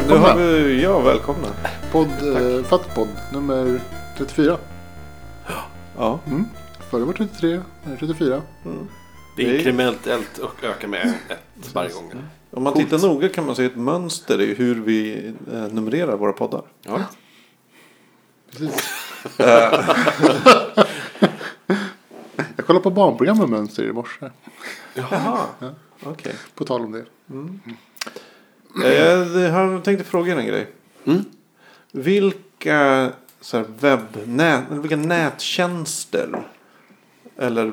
Nu Välkomna. har vi, ja, välkomna. Podd, eh, Fattpodd nummer 34. Ja. Mm. Förra var 33, nu är 34. Det är inkrementellt och ökar med ett varje gång. Om man tittar noga kan man se ett mönster i hur vi eh, numrerar våra poddar. Ja. Precis. Jag kollade på barnprogram med mönster i morse. Jaha. Okej. På tal om det. Eh, Jag har tänkte fråga er en grej. Mm. Vilka så här, webbnät, vilka nättjänster eller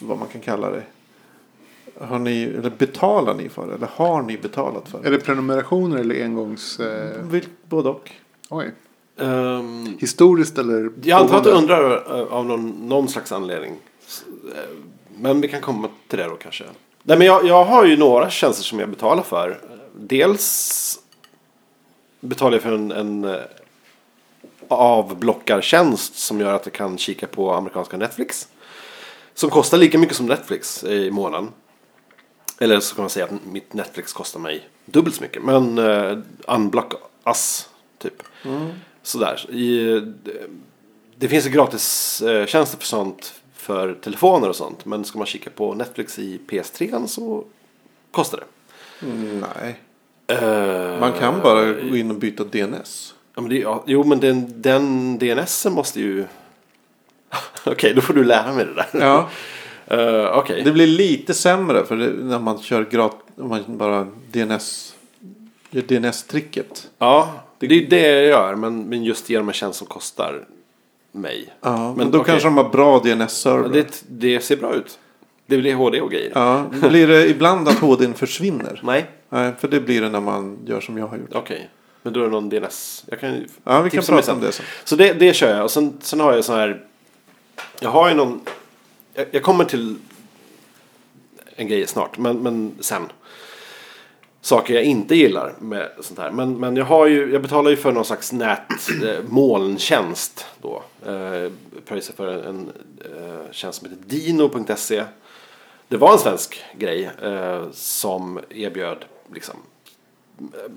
vad man kan kalla det. Har ni, eller betalar ni för? Eller har ni betalat för? Är det prenumerationer eller engångs... Eh, Vil, både och. oj. Ehm, Historiskt eller... jag antar att du undrar eh, av någon, någon slags anledning. Eh, Men vi kan komma till det då kanske. Nej, men jag, jag har ju några tjänster som jag betalar för. Dels betalar jag för en, en eh, avblockartjänst som gör att jag kan kika på amerikanska Netflix. Som kostar lika mycket som Netflix i månaden. Eller så kan man säga att mitt Netflix kostar mig dubbelt så mycket. Men uh, unblock us, typ. Sådär. I, det, finns ju gratis uh, tjänster för sånt för telefoner och sånt. Men ska man kika på Netflix i PS3 så kostar det. Nej. Eh, Man kan bara gå in och byta DNS. Ja, men det, ja, jo, men den, den DNSen måste ju... Okej, då får du lära mig det där. Ja. Eh, Okej. Det blir lite sämre för det, när man kör grat, om man bara DNS, gör DNS-tricket. Ja, det är ju det jag gör. Men, men just genom en tjänst som kostar mig. Ja, men, Men då okej. kanske de har bra DNS-server. Det, det ser bra ut. Det blir HD och grejer. Ja, blir det ibland att HDn försvinner? Nej, Nej, för det blir det när man gör som jag har gjort. okej. Men då är det någon DNS. Jag kan Ja, vi kan prata om det sen. Så det, det kör jag. Och sen, sen har jag så här. Jag har ju någon. Jag, jag kommer till en grej snart. Men, men sen. Saker jag inte gillar med sånt här. Men, men jag, har ju, jag betalar ju för någon slags nät, eh. Då. Eh, pröjsar för en, en eh, tjänst som heter dino.se. Det var en svensk grej eh, som erbjöd liksom, eh,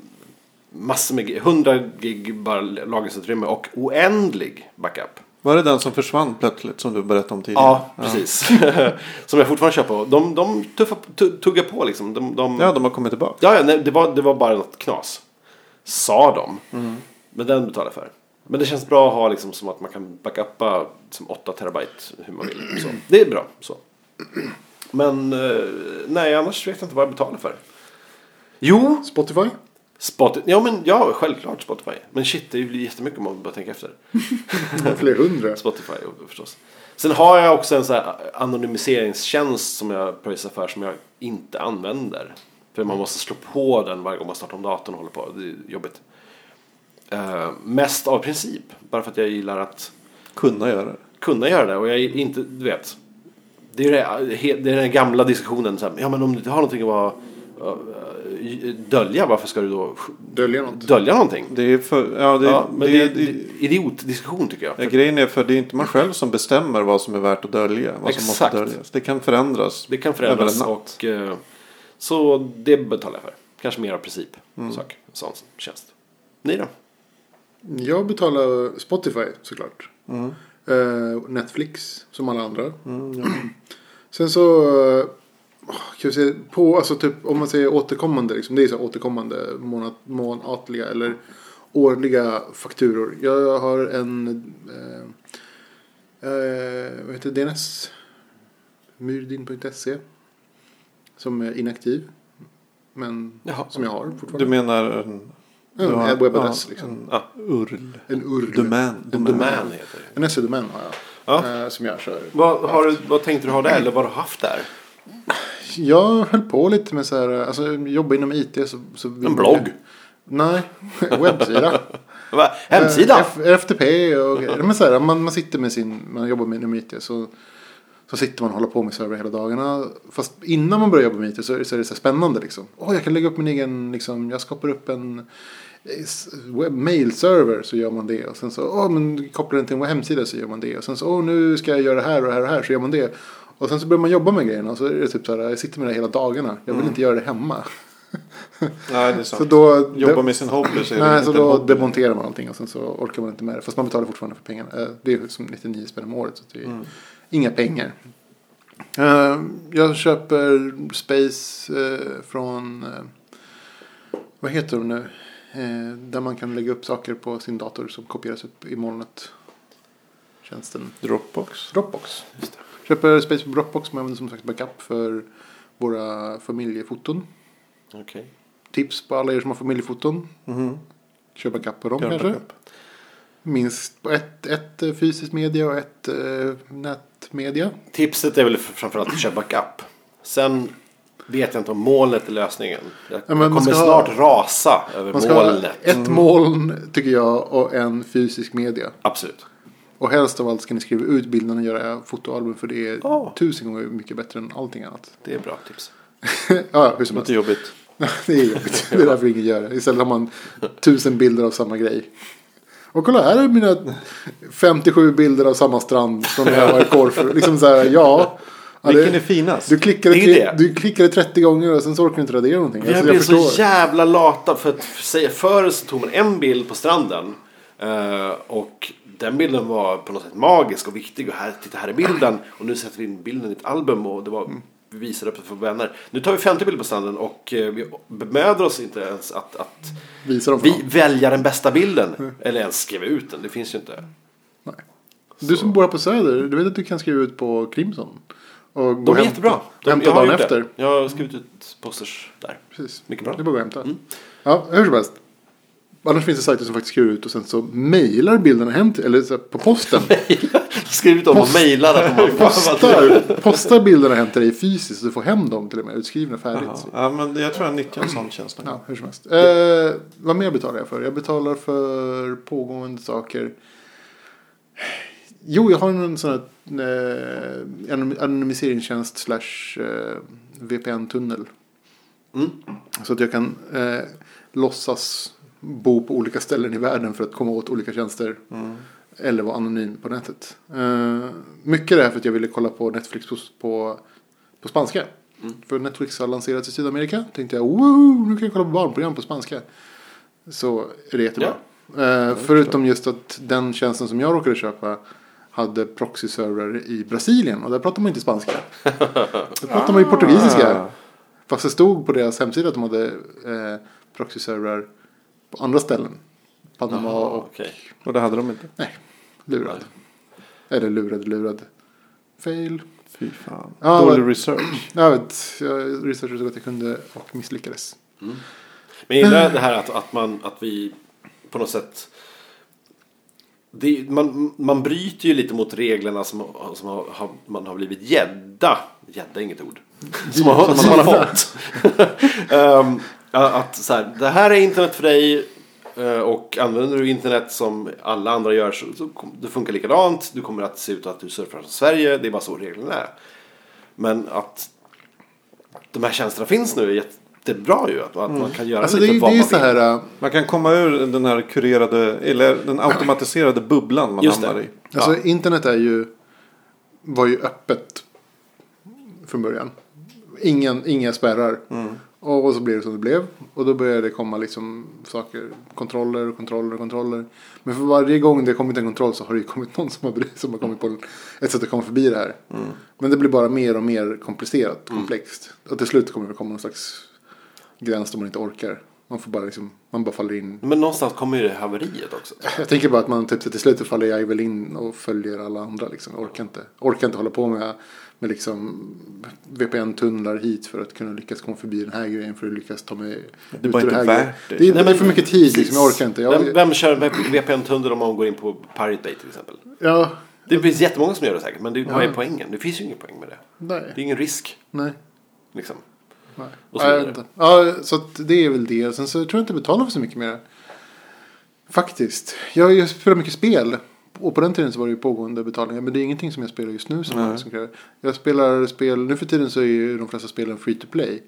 massor med, 100 gig bara lagringsutrymme och oändlig backup. Var det den som försvann plötsligt som du berättade om tidigare? Ja, precis. som jag fortfarande kör på. De, de tuffar, tu- tuggar på liksom. De, de, Ja, de har kommit tillbaka. ja, ja, nej, det, var, det var bara något knas. Sa de. Men den betalar jag för. Men det känns bra att ha liksom som att man kan backuppa som 8 terabyte hur man vill. Så. Det är bra. Så. Men eh, nej, annars vet jag inte vad jag betalar för. Jo, Spotify? Spotify. Ja, men ja, självklart Spotify. Men shit, det blir jättemycket om man bara tänker efter. Fler hundra. Spotify förstås. Sen har jag också en så här anonymiseringstjänst som jag pröjsar för som jag inte använder. För man måste slå på den varje gång man startar om datorn och håller på. Det är jobbigt. Eh, mest av princip. Bara för att jag gillar att Kunna göra det. kunna göra det. Och jag är inte, du vet. Det är, det, det är den gamla diskussionen. Så här, ja men om du inte har någonting att vara, eh, dölja. Varför ska du då Dölja något. dölja någonting? Det är för, ja, det, ja, men det, det, det, det, idiotdiskussion tycker jag. ja, grejen är för det är inte man själv som bestämmer vad som är värt att dölja. Vad som Exakt. måste döljas. Det kan förändras. Det kan förändras och eh, så det betalar jag för. Kanske mer av princip. Mm. Sak, sån tjänst. Ni då? Jag betalar Spotify såklart. Mm. Eh, Netflix som alla andra. Mm, ja. Sen så. eh, Kan säga, på, alltså typ, om man säger återkommande. Liksom, det är så här återkommande månad, månatliga eller årliga fakturor. Jag har en. Eh, eh, vad heter det? DNS. Myrdin.se. Som är inaktiv. Men Jaha. som jag har Du fortfarande. menar en, En du har- webbadress, ja, liksom. En Ja. URL. En URL. Domän. En domän heter det. En SE-domän har jag. Ja. Eh, som jag kör. Vad, har du, vad tänkte du ha där eller vad har du haft där? Jag höll på lite med så här, alltså jobba inom IT. Så, så En blogg? Nej, webbsida. Va? Hemsida? Eh, F- FTP och grejer. Men så här, man, man sitter med sin, man jobbar med inom IT så, så sitter man och håller på med server hela dagarna. Fast innan man börjar jobba med IT så är det så, är det så här spännande liksom. Åh, jag kan lägga upp min egen, liksom, jag skapar upp en mail-server så gör man det. Och sen så, åh, men kopplar den till en hemsida så gör man det. Och sen så, åh, nu ska jag göra det här och det här och det här så gör man det. Och sen så börjar man jobba med grejerna och så är det typ så här, jag sitter med det hela dagarna. Jag vill inte göra det hemma. Nej, det är Så sant. då, Jobba med sin hobby så är det nej, inte så då hobby. demonterar man allting och sen så orkar man inte med det. Fast man betalar fortfarande för pengarna. Eh, Det är som 99 spänn om året. Så det är Mm. inga pengar. Eh, Jag köper Space eh, från, eh, vad heter de nu? Eh, Där man kan lägga upp saker på sin dator som kopieras upp i molnet. Tjänsten Dropbox. Dropbox. Köper Space på Dropbox men använder som sagt backup för våra familjefoton. Okej. Tips på alla er som har familjefoton. Mhm. Kör backup på dem Gör kanske. backup. Minst på ett, ett eh, fysiskt media och ett eh, nätmedia. Tipset är väl framförallt att köra backup. Sen vet jag inte om molnet är lösningen. Jag Ja, kommer ska ha- snart rasa över Man ska ha molnet. ett moln tycker jag och en fysisk media. Absolut. Och helst av allt ska ni skriva ut bilderna och göra fotoalbum för det är Ja. tusen gånger mycket bättre än allting annat. Det är bra tips. ja, hur som helst. Lite jobbigt. det är jobbigt. Det är därför ingen gör det. Istället har man tusen bilder av samma grej. Och kolla här är mina 57 bilder av samma strand när jag var i Korfu. Liksom så här, ja. Ja Vilken det- är finast? Du klickade, Det är det. du klickade 30 gånger och sen så orkar du inte radera någonting. Vi Alltså, har jag blivit så förstår. jävla lata för att säga förr så tog man en bild på stranden. eh, och den bilden var på något sätt magisk och viktig. Och här, titta här är bilden. Och nu sätter vi in bilden i ett album och det var, vi visade upp det för vänner. Nu tar vi 50 bilder på stranden och eh, vi bemödar oss inte ens att, att Visa dem vi välja den bästa bilden. Eller ens skriva ut den. Det finns ju inte. Nej. Du som bor här på Söder, du vet att du kan skriva ut på Crimson? Och De är hem- jättebra. De, hämta dagen efter. det. Jag har skrivit ut posters där. Precis. Mycket bra. Det är bara att och hämta. Ja, hur som helst. Annars finns det sajter som faktiskt skriver ut och sen så mejlar bilderna hem till, eller på posten. Skriv ut dem och mejla det. postar, postar bilderna hem till dig fysiskt så du får hem dem till och med utskrivna färdigt. Ja, ja, men jag tror jag nyttjar en sån tjänst. Ja, hur som helst. Eh, vad mer betalar jag för? Jag betalar för pågående saker. Jo, jag har en sån här eh, anonym- anonymiseringstjänst slash eh, VPN-tunnel. Mm. Så att jag kan eh, låtsas bo på olika ställen i världen för att komma åt olika tjänster. Mm. Eller vara anonym på nätet. Eh, mycket det här för att jag ville kolla på Netflix på, på, på spanska. För Netflix har lanserats i Sydamerika. Tänkte jag, wow, nu kan jag kolla på barnprogram på spanska. Så är det jättebra. Eh, förutom just att den tjänsten som jag råkade köpa hade proxy-servrar i Brasilien. Och där pratar man inte spanska. Där pratar man ju portugisiska. Ah. Fast det stod på deras hemsida att de hade eh, proxy-servrar på andra ställen. Panama Jaha, och okej. Och det hade de inte. Nej, lurad. Eller lurad, lurad. Fail. Fy fan. Ja, Dålig men- research. Jag vet, jag researchade gott jag kunde och misslyckades. Men jag gillar det här att, att, man, att vi på något sätt det, man, man bryter ju lite mot reglerna som, som har, har, man har blivit gädda. Gädda är inget ord. Som, man, har- som man har fått. Ehm, att så här, det här är internet för dig. eh, Och använder du internet som alla andra gör så, så det funkar likadant. Du kommer att se ut att du surfar från Sverige. Det är bara så reglerna är. Men att de här tjänsterna finns nu är jättebra ju. Att, att man kan göra Alltså det, lite är- vad det är man så vill. här. äh, Man kan komma ur den här kurerade, eller den automatiserade bubblan man Just det. hamnar i. Alltså internet är ju, var ju öppet från början. Ingen, inga spärrar. Och, och så blev det som det blev. Och då började det komma liksom saker, kontroller och kontroller och kontroller. Men för varje gång det kommit en kontroll så har det ju kommit någon som har, som har kommit på ett sätt att komma förbi det här. Men det blir bara mer och mer komplicerat, komplext. Och till slut kommer det komma någon slags gräns då man inte orkar. Man får bara liksom, man bara faller in. Men någonstans kommer ju det haveriet också. Jag tänker bara att man typ till slut faller jag väl in och följer alla andra liksom. Jag orkar inte, orkar inte hålla på med, med liksom VPN-tunnlar hit för att kunna lyckas komma förbi den här grejen för att lyckas ta mig Det ut ur inte här värt grejen. det. Det är, Nej, det är men- för mycket tid liksom, jag orkar inte. Jag, Vem, vem kör VPN-tunnel om man går in på Pirate Bay till exempel? ja, Det finns jättemånga som gör det säkert. Men det, vad är poängen? Det finns ju ingen poäng med det. Det är nej, ingen risk. nej. Liksom. Nej. Och så jag vet inte. ja, så det är väl det. Sen så tror jag inte jag betalar för så mycket mer. Faktiskt. Jag, jag spelar mycket spel. Och på den tiden så var det ju pågående betalningar. Men det är ingenting som jag spelar just nu som, Nej. som kräver. Jag spelar spel, nu för tiden så är ju de flesta spelen free to play.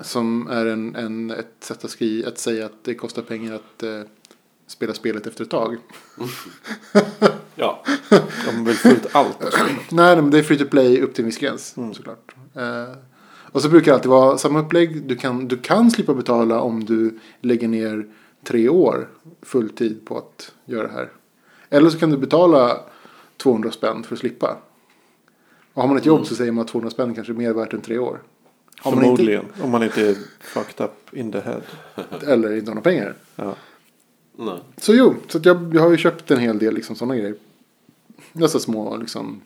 Som är en, en, ett sätt att, skri, att säga att det kostar pengar att eh, spela spelet efter ett tag. Ja. De vill få ut allt. Nej, nej, men det är free to play upp till en viss gräns. Såklart. Eh, Och så brukar det alltid vara samma upplägg. Du kan, du kan slippa betala om du lägger ner tre år fulltid på att göra det här. Eller så kan du betala 200 spänn för att slippa. Och har man ett jobb så säger man att 200 spänn kanske är mer värt än tre år. Har man inte, Förmodligen. Om man inte är fucked up in the head. eller inte har några pengar. Ja. Nej. Så jo, så att jag, jag har ju köpt en hel del liksom, sådana grejer. Dessa små liksom.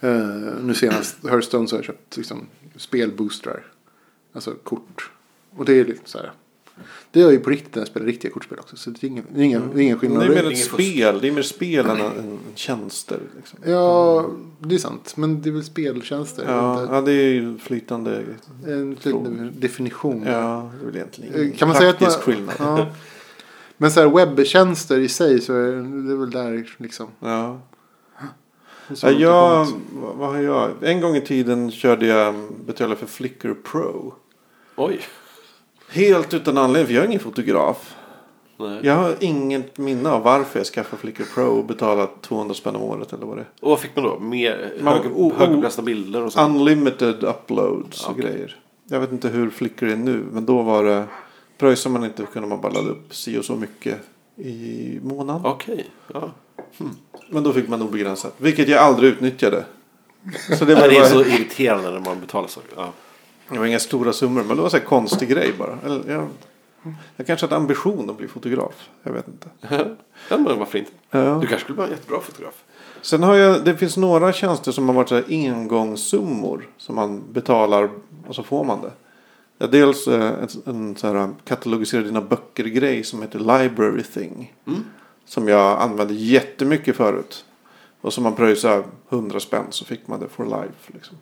Eh, nu senast Hearthstone så har jag köpt liksom, spelboostrar. Alltså kort. Och det är liksom så här. Det gör ju på riktigt när jag spelar riktiga kortspel också. Så det är ingen, det är ingen, det är ingen Det skillnad. är mer ett spel. Det är mer spel än, än tjänster. Liksom. Ja, det är sant. Men det är väl speltjänster. Ja, inte ja, det är ju flytande. En flytande definition. Ja, det är väl egentligen Eh, ingen Kan man säga att man, skillnad. Ja. Men så här webbtjänster i sig så är det väl där liksom. Ja. Ja, jag, vad har jag? En gång i tiden körde jag betalade för Flickr Pro. Oj. Helt utan anledning, för jag är ingen fotograf. Nej. Jag har inget minne av varför jag skaffade Flickr Pro och betalat 200 spänn om året eller vad det är. Och vad fick man då? Mer högupplösta bilder och sånt? Unlimited uploads och Okej. grejer. Jag vet inte hur Flickr är nu, men då var det pröjsade man inte kunde man bara ladda upp si och så mycket i månaden. Okej. Ja. Men då fick man obegränsat, vilket jag aldrig utnyttjade. Så det Det, var, är bara, så irriterande när man betalar saker. Ja. det var inga stora summor, men det var en konstig grej bara. Eller, jag, jag kanske hade ambition att bli fotograf. Jag vet inte. ja, men varför inte? Ja. Du kanske skulle vara en jättebra fotograf. Sen har jag, det finns några tjänster som har varit så engångssummor. Som man betalar och så får man det. Ja, dels eh, en, en så här katalogisera dina böcker-grej som heter Library Thing. Som jag använde jättemycket förut. Och som man pröjsade 100 spänn så fick man det for life. Liksom.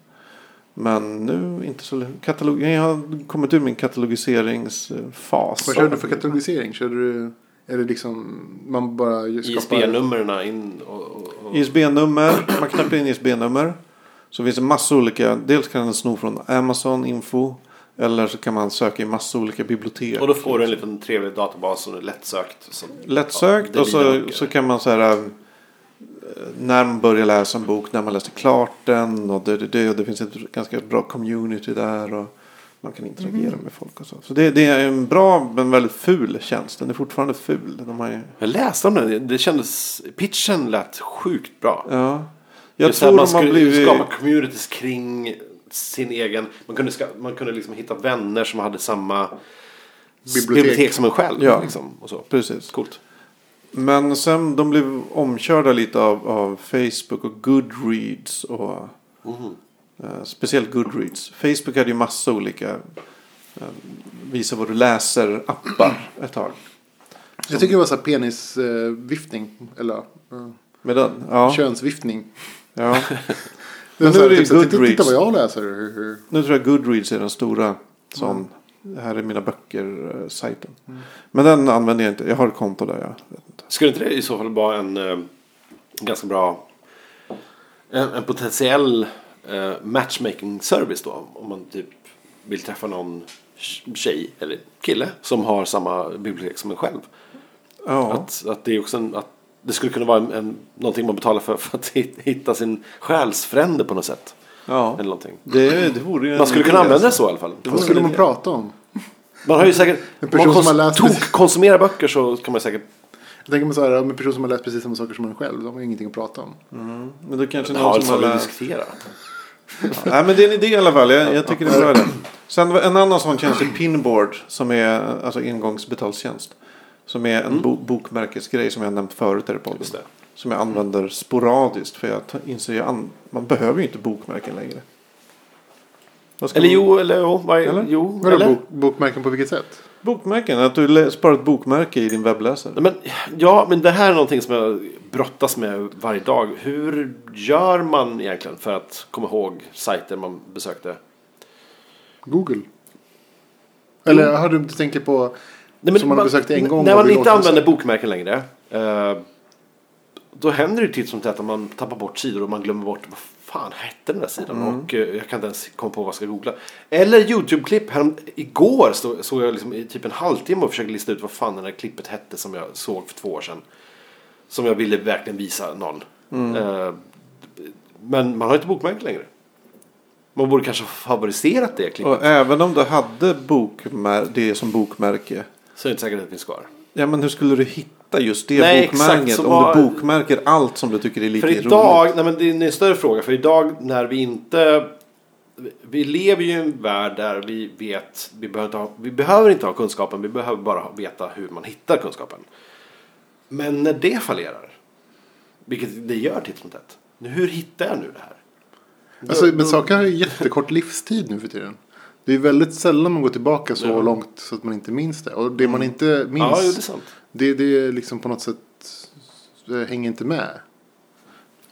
Men nu inte så katalog, Jag har kommit ur min katalogiseringsfas. Vad körde du för katalogisering? Körde du, är det liksom, man bara skapar... ISB-numren in och... och, och. ISB-nummer, man knappar in ISB-nummer. Så finns det massa olika, dels kan den sno från Amazon info. Eller så kan man söka i massa olika bibliotek. Och då får du en liten trevlig databas som är lättsökt. Så, Lättsökt Ja, och så, så kan man så här. eh, När man börjar läsa en bok, när man läste klart den. Och det, det, det, och det finns ett ganska bra community där. Och man kan interagera med folk och så. Så det, det är en bra men väldigt ful tjänst. Den är fortfarande ful. De har ju, Jag läste om den. Det kändes... Pitchen lät sjukt bra. ja. Jag Just här, tror man de har skulle blivit... skapa communities kring sin egen... Man kunde, ska, man kunde liksom hitta vänner som hade samma Bibliotek. bibliotek, som en själv. Ja. Liksom, och så. Precis. Coolt. Men sen de blev omkörda lite av, av Facebook och Goodreads. Och, Mhm. eh, speciellt Goodreads. Facebook hade ju massa olika eh, visa vad du läser appar ett tag. Jag tycker det var så här penisviftning. eller uh, Med den? Ja. könsviftning. ja. Var nu är det typ, titta, Goodreads. titta vad jag läser. Nu tror jag Goodreads är den stora sån. Det här är mina böcker-sajten. Men den använder jag inte. Jag har ett konto där. Jag vet inte. Skulle inte det i så fall vara en eh, ganska bra... En, en potentiell eh, matchmaking service då? Om man typ vill träffa någon tjej eller kille som har samma bibliotek som en själv. Ja. Att, att det är också en, att det skulle kunna vara en, en, någonting man betalar för, för att hitta sin själsfrände på något sätt. ja. Eller någonting. Det, det vore Man skulle kunna idé, använda det alltså. så i alla fall. Vad skulle man prata om? Man har ju säkert... En person man som har kons- läst- tok konsumerar böcker så kan man säkert... Jag tänker mig så här, om en person som har läst precis samma saker som en själv. De har ju ingenting att prata om. Men det kanske någon som har läst. diskutera. Nej men det är en idé i alla fall. Jag, jag tycker det är bra idé. Sen en annan sån tjänst är Pinboard. Som är alltså engångsbetaltjänst. Som är en bo- bokmärkesgrej som jag nämnt förut här i podden. Just det. Som jag använder sporadiskt. För jag inser att an- man behöver ju inte bokmärken längre. Eller man- jo, eller jo. Vad, Eller? jo Vadå eller? bok, bokmärken på vilket sätt? Bokmärken, att du sparar ett bokmärke i din webbläsare. Men, ja, men det här är någonting som jag brottas med varje dag. Hur gör man egentligen för att komma ihåg sajter man besökte? Google. Eller har du inte tänkt på Nej, som man har besökt en gång? När man inte använder bokmärken längre. Eh, då händer det titt som tätt att man tappar bort sidor och man glömmer bort vad fan hette den där sidan. Mm. Och eh, jag kan inte ens komma på vad jag ska googla. Eller YouTube-klipp. Härom, igår stod, såg jag liksom i typ en halvtimme och försökte lista ut vad fan det där klippet hette som jag såg för två år sedan. Som jag ville verkligen visa någon. Mm. Eh, men man har inte bokmärken längre. Man borde kanske ha favoriserat det klippet. Och även om du hade bokmär- det som bokmärke. Så är det inte säkert att det finns kvar. Ja men hur skulle du hitta just det Nej, bokmärket? Om var- du bokmärker allt som du tycker är lite För roligt. idag, nej men det är en större fråga. För idag när vi inte... Vi lever ju i en värld där vi vet, vi behöver, inte ha, vi behöver inte ha kunskapen, vi behöver bara veta hur man hittar kunskapen. Men när det fallerar, vilket det gör titt som tätt. Hur hittar jag nu det här? Alltså, men saker har ju jättekort livstid nu för tiden. Det är väldigt sällan man går tillbaka så Ja. långt så att man inte minns det. Och det man inte minns, Ja, det är sant. det, det är liksom på något sätt det hänger inte med.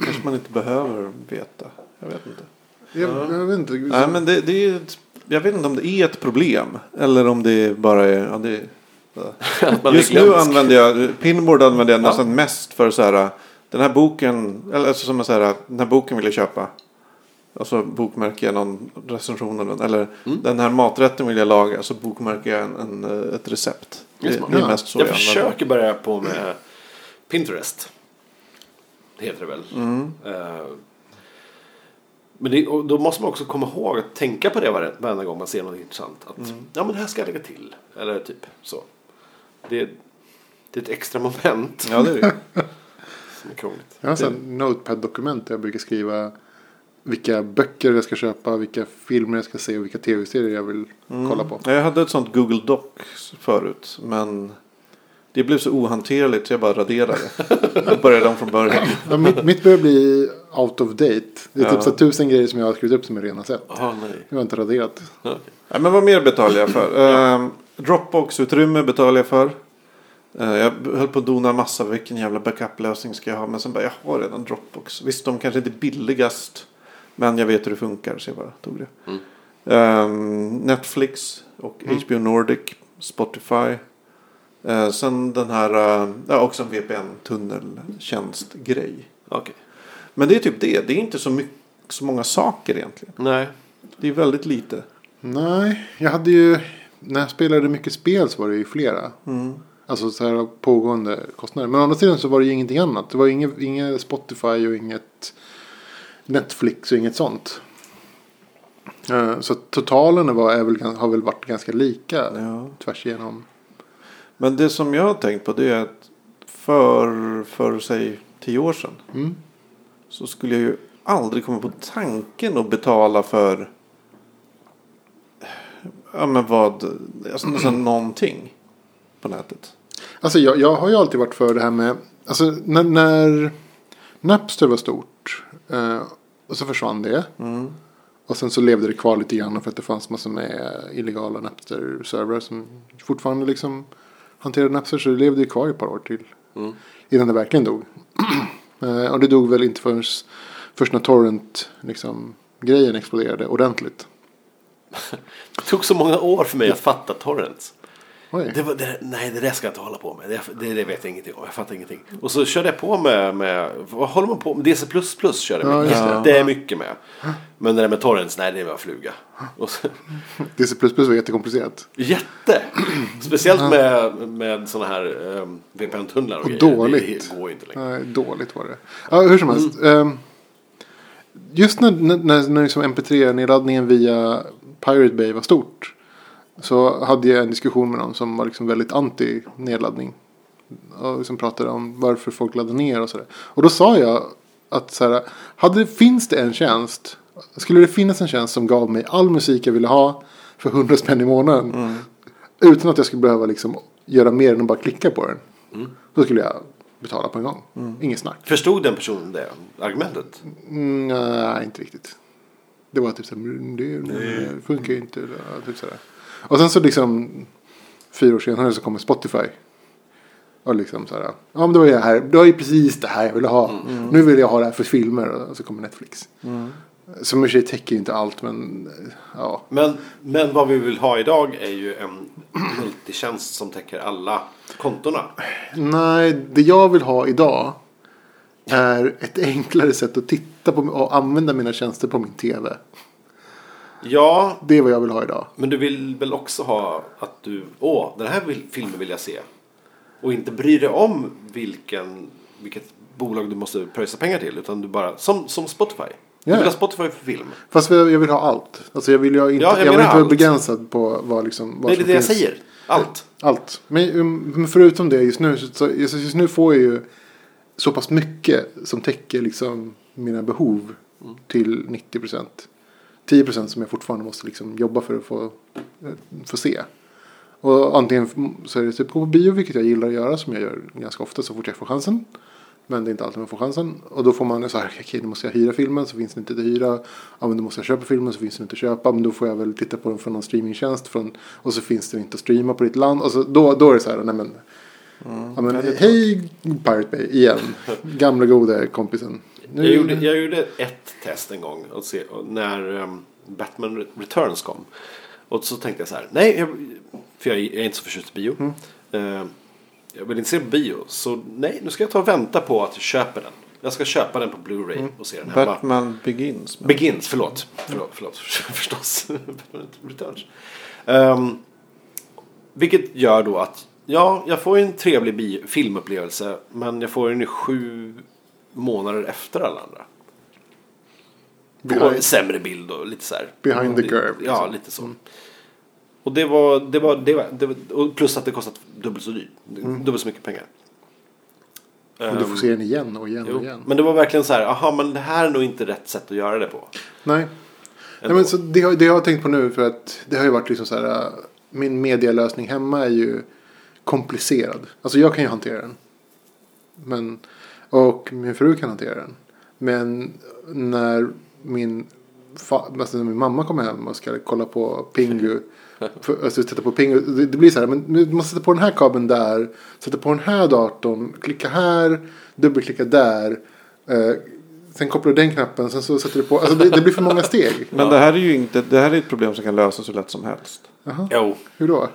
kanske man inte behöver veta. Jag vet inte. Jag, jag vet inte. Nej men det, det är ett, jag vet inte om det är ett problem. Eller om det bara är. Ja, det, Just nu använder jag Pinboard använder jag nästan mest för så här. Den här boken. Eller alltså som så här. Den här boken vill jag köpa. Och så bokmärker jag någon recension. Eller Mm. den här maträtten vill jag laga. Så bokmärker jag en, en, ett recept. Det, Det är det mest så jag jag, försöker börja på med Pinterest. Det heter det väl. Mm. Eh, Men det, och då måste man också komma ihåg att tänka på det varje- varenda gång man ser något intressant. Att Mm. ja men det här ska jag lägga till. Eller typ så. Det, det är ett extra moment Ja det är det. som är krångligt. Jag har här notepad-dokument där jag brukar skriva vilka böcker jag ska köpa, vilka filmer jag ska se och vilka tv-serier jag vill kolla på. Ja, Jag hade ett sånt Google Doc förut. Men det blev så ohanterligt så jag bara raderade. Jag började om från början. Ja, mitt, mitt börjar bli out of date. Det är Ja. typ så tusen grejer som jag har skrivit upp som är rena sätt. Jaha, nej. Jag har inte raderat. Ja, okej. Nej, men vad mer betalar jag för? Ehm, Dropbox-utrymme betalar jag för. Eh, jag höll på att dona massa vilken jävla backup-lösning ska jag ha. Men sen bara, jag har redan Dropbox. Visst, de kanske inte är billigast. Men jag vet hur det funkar så jag bara tog det. Mm. Ehm, Netflix och HBO Nordic. Spotify. Eh, sen den här, uh, ja, också en VPN-tunneltjänst-grej. Okej. Men det är typ det. Det är inte så, mycket, så många saker egentligen. Nej. Det är väldigt lite. Nej, jag hade ju... När jag spelade mycket spel så var det ju flera. Mm. Alltså så här pågående kostnader. Men å andra sidan så var det ju ingenting annat. Det var inget, inget Spotify och inget Netflix och inget sånt. Eh, Så totalen var, är väl, har väl varit ganska lika Ja. tvärs igenom. Men det som jag har tänkt på det är att för, för säg tio år sedan. Mm. Så skulle jag ju aldrig komma på tanken att betala för. Ja men vad. Alltså nästan någonting. På nätet. Alltså jag, jag har ju alltid varit för det här med. Alltså när, när Napster var stort. Eh, och så försvann det. Mm. Och sen så levde det kvar lite grann för att det fanns massor med illegala Napster-servrar som fortfarande liksom hanterade Napster. Så det levde ju kvar i ett par år till. Mm. Innan det verkligen dog. Eh, och det dog väl inte förrän, först när torrent liksom, grejen exploderade ordentligt. Det tog så många år för mig att fatta torrents. Det var, det, nej, det där ska jag inte hålla på med. Det, det, det vet jag ingenting om. Jag fattar ingenting. Och så körde jag på med, med vad håller man på med? DC++ körde jag Ja, mycket. just det. är mycket med. Men det där med torrents, nej det var fluga. Och så, DC++ var jättekomplicerat. jätte! Speciellt med, med sådana här um, VPN-tunnlar och, Och grejer. dåligt. Det går ju inte längre. Nej, dåligt var det. Ja, hur som helst. Ehm, just när, när, när, när liksom MP3-nedladdningen via Pirate Bay var stort. Så hade jag en diskussion med någon som var liksom väldigt anti nedladdning. Och liksom pratade om varför folk laddar ner och sådär. Och då sa jag att så här, hade, finns det en tjänst. Skulle det finnas en tjänst som gav mig all musik jag ville ha för 100 spänn i månaden. Utan att jag skulle behöva liksom göra mer än att bara klicka på den. Då skulle jag betala på en gång. Inget snack. Förstod den personen det argumentet? Mm, nej, inte riktigt. Det var typ så här, "Men det, det funkar ju inte. Typ så här. Och sen så liksom fyra år senare så kommer Spotify. Och liksom så här, ja men det var ju det här, det var ju precis det här jag ville ha. Nu vill jag ha det här för filmer och så kommer Netflix. Som i och för sig täcker ju inte allt men ja. Men, men vad vi vill ha idag är ju en multitjänst som täcker alla kontona. Nej, det jag vill ha idag är ett enklare sätt att titta på och använda mina tjänster på min tv. Ja, Det är vad jag vill ha idag. men du vill väl också ha att du, åh, den här vill, filmen vill jag se. Och inte bry dig om vilken, vilket bolag du måste pröjsa pengar till. Utan du bara, som, som Spotify. Du Ja. vill ha Spotify för film. Fast jag jag vill ha allt. Alltså jag vill ju inte, Ja, jag jag vill inte vara begränsad på vad liksom. Vad Det är det jag säger. Allt. Allt. Men, men förutom det just nu. Så, just, nu får jag ju så pass mycket som täcker liksom mina behov till 90 procent. 10 procent som jag fortfarande måste liksom jobba för att få, eh, få se. Och antingen så är det typ gå på bio, vilket jag gillar att göra, som jag gör ganska ofta så fort jag får chansen. Men det är inte alltid man får chansen. Och då får man så här, okej, då måste jag hyra filmen så finns den inte att hyra. Ja, men då måste jag köpa filmen så finns den inte att köpa. Men då får jag väl titta på den från någon streamingtjänst. Från, och så finns den inte att streama på ditt land. Och så, då, då är det så här, nej men. ja, men hej Pirate Bay igen. Gamla goda kompisen. Nu, Jag gjorde, jag gjorde ett test en gång och se, och när um, Batman Returns kom. Och så tänkte jag så här, nej, jag, för jag är inte så förtjust i bio. Mm. Eh, jag vill inte se bio, så nej, nu ska jag ta och vänta på att jag köper den. Jag ska köpa den på Blu-ray Mm. och se den hemma. Batman Begins. Begins, förlåt. Förlåt, förlåt förstås. Batman Returns. Ehm, vilket gör då att, ja, jag får en trevlig filmupplevelse. Men jag får den ju sju månader efter alla andra. Behind- sämre bild och lite så här. Behind the curve, Ja, liksom. lite så. Och det var, det var, det var, det var och plus att det kostat dubbelt så dyrt. Dubbelt så mycket pengar. och du får se den igen och igen och Jo, igen. men det var verkligen så här, aha men det här är nog inte rätt sätt att göra det på. Nej. Nej, men så det, har- det har jag tänkt på nu för att det har ju varit liksom så här. äh, Min medialösning hemma är ju komplicerad. Alltså jag kan ju hantera den. Men, och min fru kan hantera den. Men när min, fa, alltså när min mamma kommer hem och ska kolla på Pingu. För, alltså titta på Pingu. Det, det blir så här. Men nu måste sätta på den här kabeln där. Sätta på den här datorn. Klicka här. Dubbelklicka där. Eh, sen kopplar du den knappen. Sen så sätter du på. Alltså det, det blir för många steg. Men det här är ju inte, det här är ett problem som kan lösas så lätt som helst. Jo, Hur då?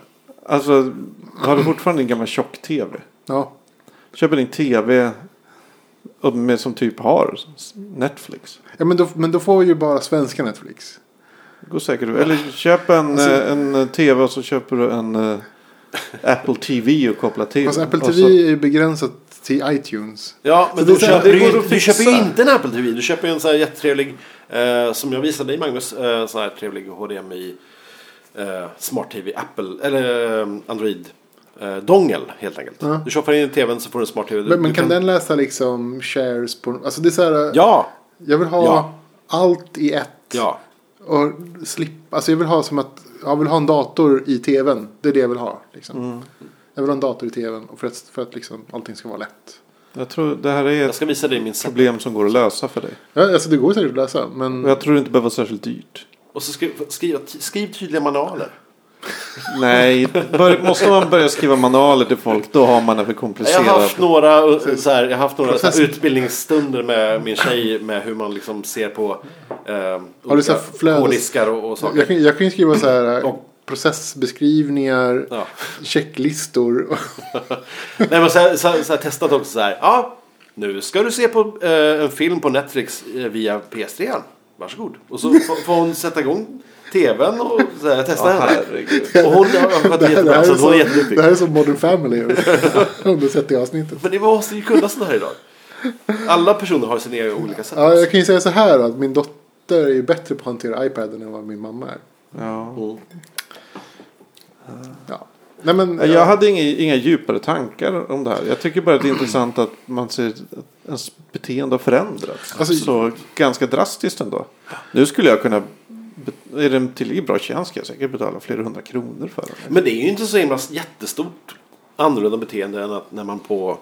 Alltså, har du fortfarande en gammal tjock-tv? Ja. Köper din tv med, som typ har Netflix. ja men, då, men då får ju bara svenska Netflix. Det går säkert. Eller köp en, Alltså- eh, en eh, tv och så köper du en eh, Apple TV och kopplar till. Fast Apple TV så- är ju begränsat till iTunes. Ja, men du köper, det ju, du köper ju inte en Apple TV. Du köper ju en sån här jättetrevlig, eh, som jag visade dig Magnus, eh, sån här trevlig HDMI eh, Smart TV Apple, eller eh, Android. Eh, dongel helt enkelt. Ja. Du köper in i tvn så får du en smart tv. Men, men du kan den läsa liksom shares på... Alltså det är så här. Ja, Jag vill ha Ja. allt i ett. ja. Och slippa. Alltså jag vill ha som att. Jag vill ha en dator i tvn. Det är det jag vill ha. Liksom. Mm. Jag vill ha en dator i tvn. Och för att, för att liksom, allting ska vara lätt. Jag tror det här är Jag ett ska visa dig min set. problem som går att lösa för dig. Ja, alltså det går säkert att läsa. Men Och jag tror det inte behöver vara särskilt dyrt. Och så skriv, skriv, skriv tydliga manualer. Nej, bör, måste man börja skriva manualer till folk då har man det för Jag har komplicerat. haft några, uh, så här, jag har haft några så här, utbildningsstunder med min tjej med hur man liksom ser på eh, Har du olika så här flödes- hårddiskar och, och saker. jag, kan, jag kan ju skriva så här. Och- processbeskrivningar. Ja. Checklistor. Nej men så här, så här, så här, testat också så här. Ja, nu ska du se på eh, en film på Netflix eh, via PS3. Varsågod. Och så får, får hon sätta igång tvn och så här, testa Ja, henne. Och hon har jättebra. Så hon är jätteduktig. det här är som Modern Family. Om du sett det avsnittet. Men det måste ju kunna sådana här idag. Alla personer har sina egna olika sätt. Ja, jag kan ju säga så här att min dotter är bättre på att hantera iPaden än vad min mamma är. Ja. Mm. Ja. Nej, men, Jag hade inga, inga djupare tankar om det här. Jag tycker bara att det är intressant att man ser att ens beteende har förändrats. Alltså- så ganska drastiskt ändå. Nu skulle jag kunna, är det en tillräckligt bra tjänst ska jag säkert betala flera hundra kronor för den. Men det är ju inte så himla jättestort annorlunda beteende än att när man på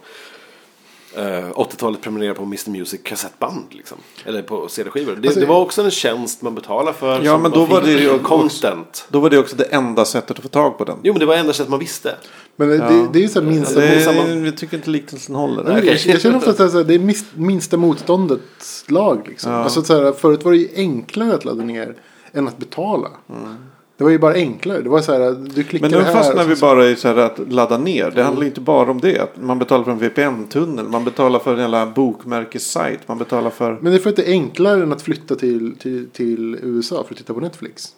eh, 80-talet prenumererade på Mr Music kassettband. Liksom. Eller på CD-skivor. Det, Alltså- det var också en tjänst man betalade för. Ja, men då var det ju också- content. Då var det också det enda sättet att få tag på den. Jo, men det var enda sättet man visste. men det, Ja. det, det är ju så här minsta... Det samma- jag tycker inte liknelsen håller. Nej, men jag, jag känner ofta att det är det minsta motståndets lag. Liksom. Ja. Alltså, så här, förut var det ju enklare att ladda ner än att betala. Det var ju bara enklare. Det var så här, du klickar Men nu här. fastnar vi så- bara i så här att ladda ner. Det handlar inte bara om det. Att man betalar för en VPN-tunnel. Man betalar för en jävla bokmärkessajt. Man betalar för... Men det är för att det är enklare än att flytta till, till, till USA för att titta på Netflix.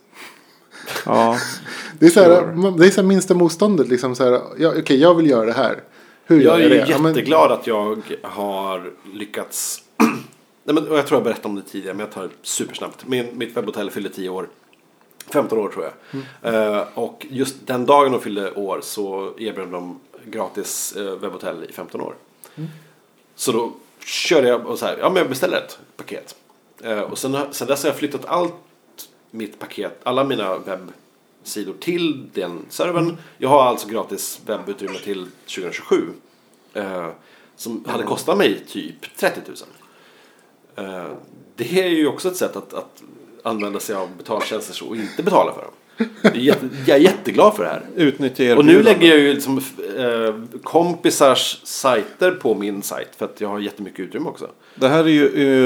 Ja, Det är så här, Sure. det är så här minsta motståndet. Liksom så här, ja, Okej, jag vill göra det här. Hur Jag gör är jag ju det? Ja, men- jätteglad att jag har lyckats Nej, men, jag tror jag berättade om det tidigare, men jag tar det supersnabbt. Min, mitt webbhotell fyllde 10 år. 15 år tror jag. Mm. Eh, och just den dagen de fyllde år så erbjöd de gratis eh, webbhotell i 15 år. Mm. Så då körde jag och så här, ja men jag beställer ett paket. Eh, och sen, sen dess har jag flyttat allt mitt paket, alla mina webbsidor till den servern. Jag har alltså gratis webbutrymme till 2027. Eh, som hade kostat mig typ 30 000. Eh, det är ju också ett sätt att, att använda sig av betaltjänster och inte betala för dem. Det är jätte, jag är jätteglad för det här. Utnyttja Och nu lägger jag ju liksom, eh, kompisars sajter på min sajt för att jag har jättemycket utrymme också. Det här är ju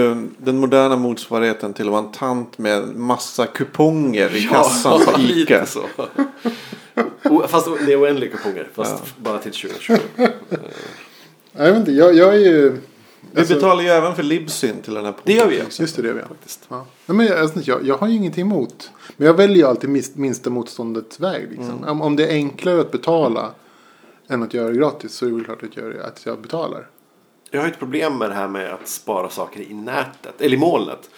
eh, den moderna motsvarigheten till att vara en tant med massa kuponger i kassan på lite Ica. så. Fast det är oändliga kuponger, fast bara till 2027. Jag vet inte, jag, jag är ju... Vi betalar ju även för Libsyn till den här Det gör vi podden. också. Just det, det gör vi. Faktiskt. Ja. Nej, men jag, alltså, jag, jag har ju ingenting emot. Men jag väljer ju alltid minst, minsta motståndets väg. Liksom. Om, om det är enklare att betala än att göra det gratis så är det väl klart att, göra, att jag betalar. Jag har ett problem med det här med att spara saker i nätet, eller i molnet.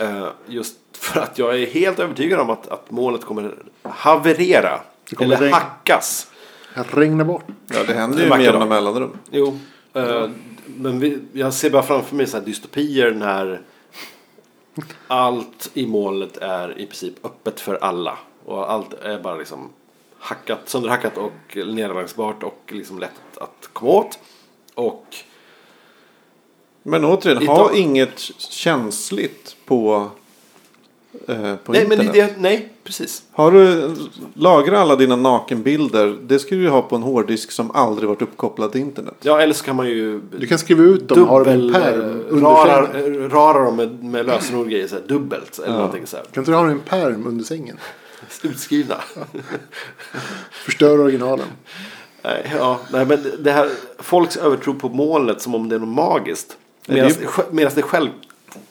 Eh, just för att jag är helt övertygad om att, att molnet kommer haverera. kommer eller regn- hackas. Jag regnar bort. Ja, det händer Det ju med jämna mellanrum. Jo, eh, men vi, jag ser bara framför mig så här dystopier när allt i molnet är i princip öppet för alla. Och allt är bara liksom hackat, sönderhackat och nedlagsbart och liksom lätt att komma åt. Och Men återigen, ha inget känsligt på, eh, på nej, men internet. det, nej, precis. Har du, lagra alla dina nakenbilder. Det ska du ju ha på en hårddisk som aldrig varit uppkopplad till internet. Ja, eller så kan man ju Du kan skriva ut dem, ha dem i en dubbel, rara, sängen. rara dem med, med lösenord och grejer, så här, dubbelt eller någonting så här. Kan inte du ha dem i en pärm under sängen? Utskrivna. Förstör originalen. Nej, ja, nej, men det här, folks övertro på molnet som om det är något magiskt. Medan det är- det, medan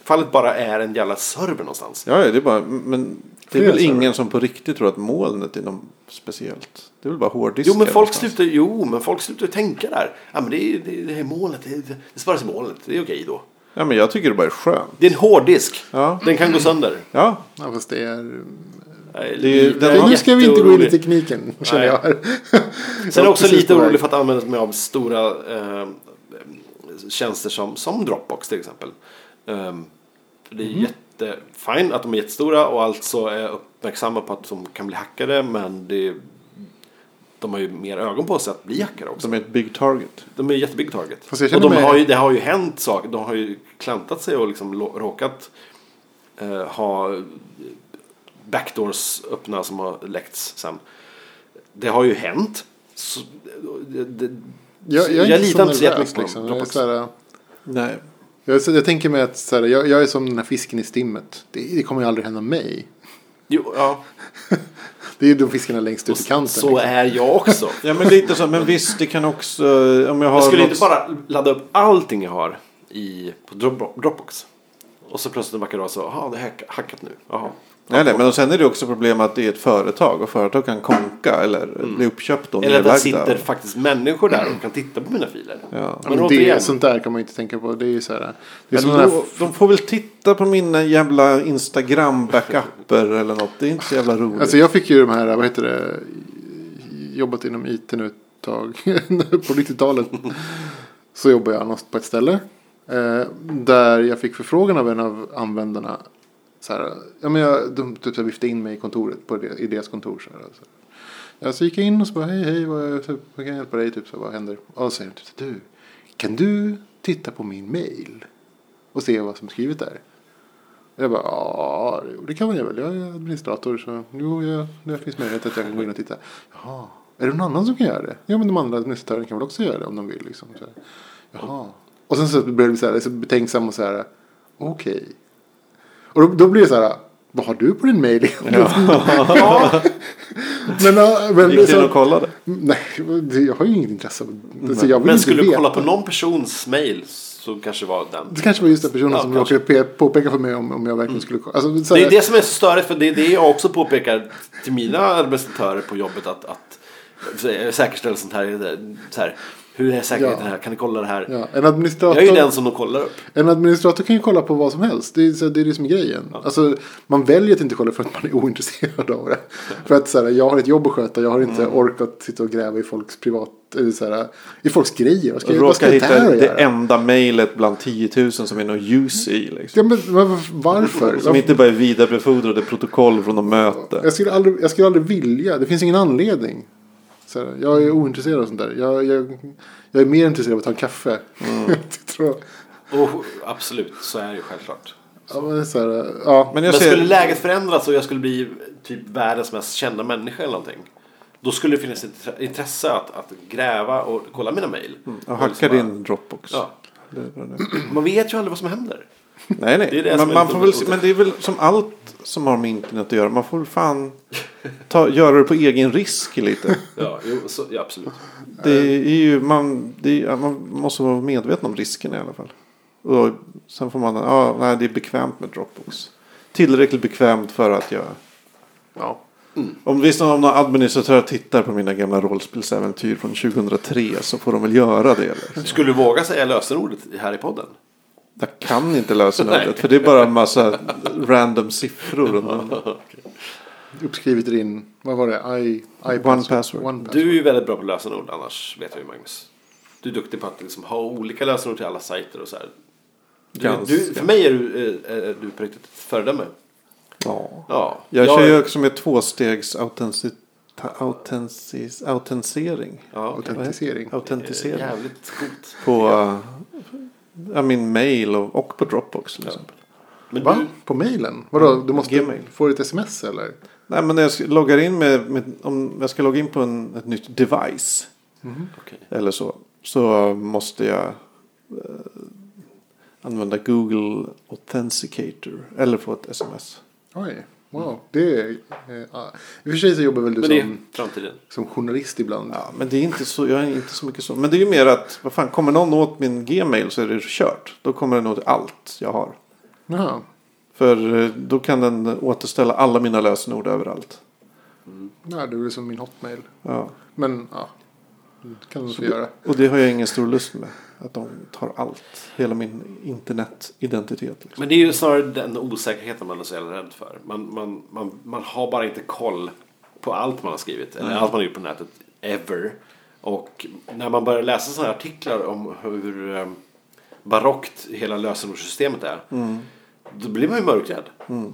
självfallet bara är en jävla server någonstans. Ja, ja, det är bara, men det är väl server. ingen som på riktigt tror att molnet är något speciellt. Det är väl bara hårddiskar. Jo men, folk någonstans. slutar, jo, men folk slutar tänka där. Ja, men det, är, det, det är molnet, det, det, det sparas i molnet, det är okej då. Ja, men jag tycker det bara är skönt. Det är en hårddisk. Ja. Den kan gå sönder. Ja, Ja, fast det är... Nej, Det är ju- den är har- nu ska vi inte gå in i tekniken, känner Nej. jag här. Sen är jag också lite orolig för att använda mig av stora eh, tjänster som, som Dropbox till exempel. Um, det är Mhm. jättefint att de är jättestora och alltså är uppmärksamma på att de kan bli hackade men det, de har ju mer ögon på sig att bli hackade också. som är ett big target. De är jättebig target. Fast jag Och de mig- har ju, det har ju hänt saker. De har ju klantat sig och liksom råkat eh, ha backdoors öppna som har läckts sen. Det har ju hänt. Så, det, det, Jag, jag är jag inte litar så inte så jättemycket nervös på liksom. Jag, är Dropbox. så här, Nej. Jag, jag tänker mig att så här, jag, jag är som den här fisken i stimmet. Det, det kommer ju aldrig hända mig. Jo, ja. Det är ju de fiskarna längst ut i kanten. Så liksom. är jag också. Ja, men lite så. Men visst, det kan också... Om jag har Jag skulle något- inte bara ladda upp allting jag har i, på Drop- Dropbox. Och så plötsligt en vacker dag så, jaha det är hack- hackat nu. Jaha. Nej, nej, men sen är det också problem att det är ett företag och företag kan konka eller bli uppköpt och Mm. Eller att det sitter faktiskt människor där och kan titta på mina filer. Ja. Men men det, sånt där kan man inte tänka på. Det är ju så här. Det är då, här, de får väl titta på mina jävla Instagram-backuper eller något. Det är inte så jävla roligt. alltså jag fick ju de här, vad heter det, jobbat inom IT nu ett tag. på 90-talet. Så jobbade jag på ett ställe. Eh, där jag fick förfrågan av en av användarna. Så här, ja, men jag, de typ så viftade in mig i kontoret, på det, i deras kontor. Så, här, alltså. så. Ja, så gick jag in och så bara, hej, hej, vad, typ, vad kan jag hjälpa dig? Typ, så, vad händer? Och så säger typ, du, kan du titta på min mail? Och se vad som är skrivet där? Och Jag bara, ja, det kan man väl. Jag är administrator så jo, jag, det finns möjlighet att jag kan gå in och titta. Jaha, är det någon annan som kan göra det? Ja, men de andra administratörerna kan väl också göra det om de vill. Liksom. Så, här, Jaha. Och sen så blev det så här, så betänksam och så här, okej. Okay och då, då blir det så här, vad har du på din mail? Ja. men, ja, men Gick du in och kollade? nej, det- jag har ju inget intresse av jag vill Men skulle du kolla på någon persons mail så kanske det var den. Det kanske var just den personen Ja, som kanske. råkade pe- påpeka för mig om, om jag verkligen skulle kolla. Alltså, så Det är det som är så störigt för det är det jag också påpekar till mina administratörer på jobbet att, att Så- Säkerställa sånt här. Så här hur är säkerheten Ja. här? Kan ni kolla det här? Ja, en administrator, Jag är ju den som de kollar upp. en administrator kan ju kolla på vad som helst. Det är så- det, är det som är grejen. Alltså, man väljer att inte kolla för att man är ointresserad av det. För att så här, jag har ett jobb att sköta. Jag har inte Mm. orkat sitta och gräva i folks privat... Eller så här, I folks grejer. Vad ska, jag- vad ska hitta det göra? enda mejlet bland 10 000 som är något use i. Liksom. Ja, men varför? Som inte bara är vidarebefordrade protokoll från något möte. Jag skulle, aldrig, jag skulle aldrig vilja. Det finns ingen anledning. Så här, jag är ointresserad av sånt där. Jag, jag, jag är mer intresserad av att ta en kaffe. Mm. jag tror, Och, absolut, så är det ju självklart. ja, men så här, ja. Men Men ser... skulle läget förändras och jag skulle bli typ världens mest kända människa eller någonting. Då skulle det finnas intresse att, att gräva och kolla mina mejl. Och Och hacka liksom bara- din Dropbox. Ja. Det det är. Man vet ju aldrig vad som händer. Nej, nej. Det är det men, man får väl, men det är väl som allt som har med internet att göra. Man får fan ta, göra det på egen risk lite. Ja, jo, så, ja absolut. Det är ju, man, det är, man måste vara medveten om riskerna i alla fall. Och sen får man, ja, nej, det är bekvämt med Dropbox. Tillräckligt bekvämt för att jag, ja. Om visst om någon administratör tittar på mina gamla rollspelsäventyr från 2003 så får de väl göra det. Liksom. Skulle du våga säga lösenordet här i podden? Jag kan inte något för det är bara en massa random siffror. Och Uppskrivet i din, vad var det? I, I One password. One password. Du är ju väldigt bra på lösenord annars vet jag ju Magnus. Du är duktig på att liksom ha olika lösenord till alla sajter och så här. Du, Ganska. du, för mig är du, eh, är du på riktigt ett föredöme. ja. Ja, Jag kör ju också med tvåstegs autensi- autensis, autentisering. ja, Autentisering. Autentisering. Jävligt coolt. På ja, min mail och, och på Dropbox till exempel. Men Va? du, På mailen? Vadå? Du måste få ett sms eller? Nej men när jag loggar in med, med om jag ska logga in på en, ett nytt device. okej. Eller så. Så måste jag eh, använda Google Authenticator. Eller få ett sms. Oj, wow. Det är, eh. I och för sig så jobbar väl du som, framtiden. som journalist ibland. Ja, men det är inte så, jag är inte så mycket så. Men det är ju mer att, vad fan, kommer någon åt min Gmail så är det kört. Då kommer den åt allt jag har. Jaha. För eh, då kan den återställa alla mina lösenord överallt. Ja, det är som min hotmail. Ja. Men ja, det kan de få göra. Och det har jag ingen stor lust med. Att de tar allt. Hela min internetidentitet. Liksom. Men det är ju snarare den osäkerheten man är så jävla rädd för. Man, man, man, man har bara inte koll på allt man har skrivit. Eller allt man har gjort på nätet. Ever. Och när man börjar läsa sådana här artiklar om hur eh, barockt hela lösenordssystemet är. Då blir man ju mörkrädd.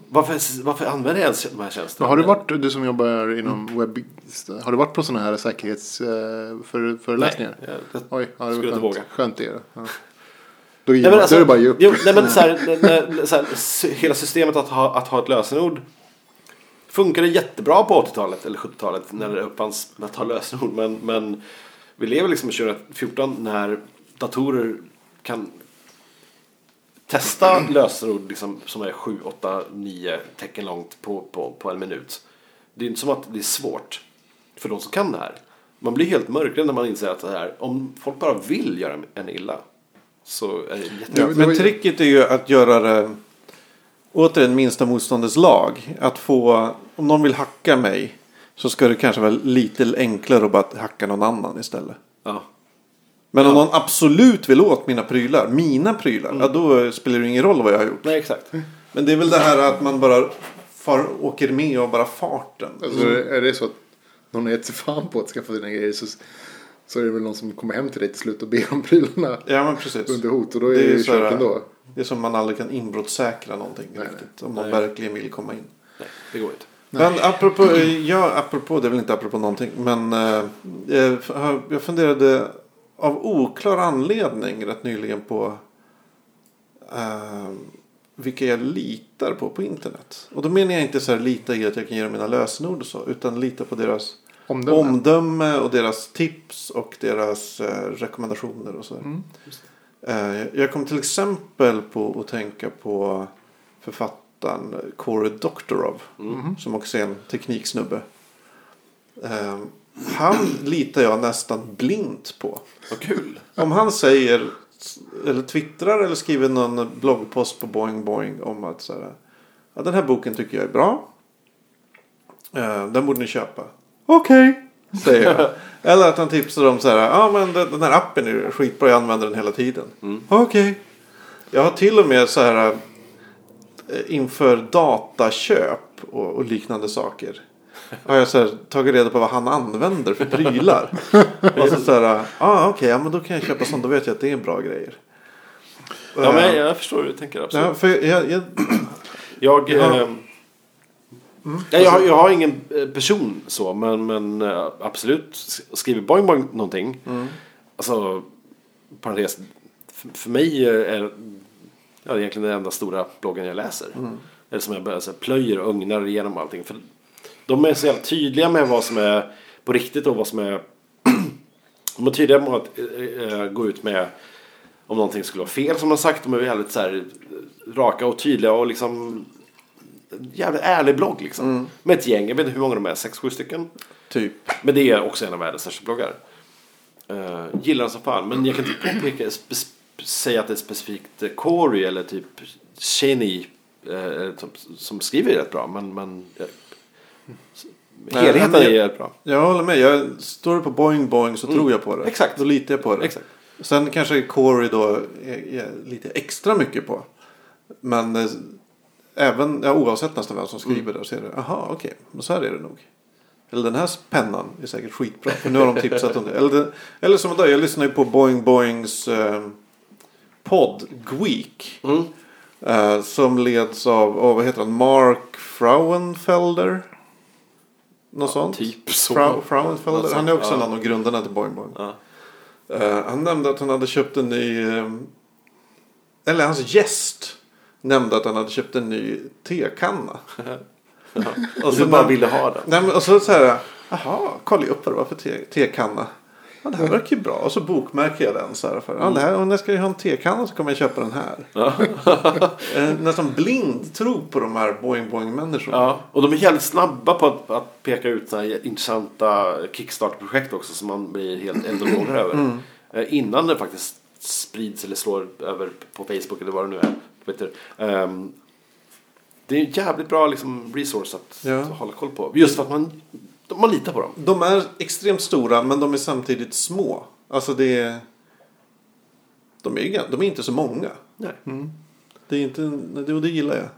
Varför, varför använder jag ens de här tjänsterna? Men har du varit, du som jobbar inom webb, har du varit på sådana här säkerhetsföreläsningar? Nej, jag, Oj, ja, det Skulle var inte skönt, våga. skönt det. Ja. Då, Nej, man, alltså, då är det bara att ge upp. Jo, nej, men så här, när, så här, hela systemet att ha, att ha ett lösenord funkade jättebra på 80-talet eller 70-talet när det uppfanns att ha lösenord. Men, men vi lever liksom i 2014 när datorer kan testa lösenord liksom, som är 7, 8, 9 tecken långt på, på, på en minut. Det är inte som att det är svårt för de som kan det här. Man blir helt mörkrädd när man inser att det här, om folk bara vill göra en illa så är det Ja, jätte... det var Men tricket är ju att göra det återigen minsta motståndets lag. Att få, om någon vill hacka mig så ska det kanske vara lite enklare att bara hacka någon annan istället. Ja. Men om någon absolut vill åt mina prylar, mina prylar, ja då spelar det ingen roll vad jag har gjort. Nej, exakt. Men det är väl det här att man bara far, åker med och bara farten. Alltså, är det så att någon gett sig fan på att skaffa dina grejer så, så är det väl någon som kommer hem till dig till slut och ber om prylarna Ja men precis. under hot. Och då är Det är ju kört ändå. Det är som man aldrig kan inbrottssäkra någonting Nej, riktigt. Om man Nej. verkligen vill komma in. Nej, det går inte. Men apropå, ja, apropå, det är väl inte apropå någonting. Men eh, jag funderade av oklar anledning rätt nyligen på eh, vilka jag litar på på internet. Och då menar jag inte så här lita i att jag kan ge dem mina lösenord och så. Utan lita på deras Omdöme. omdöme och deras tips och deras eh, rekommendationer och så. Mm. Eh, jag kom till exempel på att tänka på författaren Cory Doctorow. Som också är en tekniksnubbe. Han litar jag nästan blint på. Vad kul. Om han säger eller twittrar eller skriver någon bloggpost på Boing Boing om att så här, ja, den här boken tycker jag är bra. Eh, den borde ni köpa. Okej. Säger jag. Eller att han tipsar om så här. Ja men den här appen är skitbra. Jag använder den hela tiden. Okej. Jag har till och med så här. eh, Inför dataköp och, och liknande saker. Har jag så här, tagit reda på vad han använder för prylar. och så så här. Ja ah, okej. ja men då kan jag köpa sånt. Då vet jag att det är bra grejer. Ja, men jag förstår hur du tänker absolut. Ja, för jag, jag, Jag, Ja. eh, nej, jag, har, jag har ingen eh, person så, men, men eh, absolut. Skriver Boing Boing någonting. Alltså, parentes. För, för mig är ja, det är egentligen den enda stora bloggen jag läser. Eller som jag bara så här, plöjer och ugnar igenom allting. För de är så jävla tydliga med vad som är på riktigt och vad som är... de är tydliga med att eh, eh, gå ut med om någonting skulle vara fel som de sagt. De är väldigt så här, raka och tydliga och liksom jävligt ärlig blogg liksom. Med ett gäng, jag vet inte hur många de är, sex, sju stycken. typ. Men det är också en av världens största bloggar. Uh, gillar den som fan. Men jag kan inte spe, säga att det är specifikt eh, Corey eller typ Cheney eh, som, som skriver rätt bra. Men, men eh, Nej, helheten är rätt bra. Jag håller med. Jag, står det på boing boing så tror jag på det. Exakt. Då litar jag på det. Exakt. Sen kanske Corey då är, är lite extra mycket på. Men eh, även, ja, oavsett nästan vem som skriver det så är det, aha okej, men så här är det nog. Eller den här pennan är säkert skitbra. För nu har de tipsat om det. Eller, det, eller som idag, jag lyssnar ju på Boing Boings eh, podd Gweek. Mm. Eh, som leds av, oh, vad heter han, Mark Frauenfelder. Något sånt. typ så. Frauenfelder. Något Han är också ja. en av grundarna till Boing Boing. Ja. Eh, han nämnde att han hade köpt en ny... eh, eller hans gäst nämnde att han hade köpt en ny tekanna. Och så bara ville ha den. Nej, men, och så så här, jaha, kolla upp vad det var för te, tekanna. Ja, det här verkar ju bra. Och så bokmärker jag den. Så här, för, ja, det här, om jag ska ha en tekanna så kommer jag köpa den här. Eh, nästan blind tro på de här boing boing människorna. Ja, och de är jävligt snabba på att, att peka ut så här intressanta Kickstarter-projekt också som man blir helt eld och lågor över. Eh, Innan det faktiskt sprids eller slår över på Facebook eller vad det nu är. Twitter. Ehm, det är en jävligt bra liksom, resource att, Ja. att hålla koll på. Just för att man, man litar på dem. De är extremt stora men de är samtidigt små. Alltså det är... De är, ju de är inte så många. Nej. Det är inte, det, det gillar jag.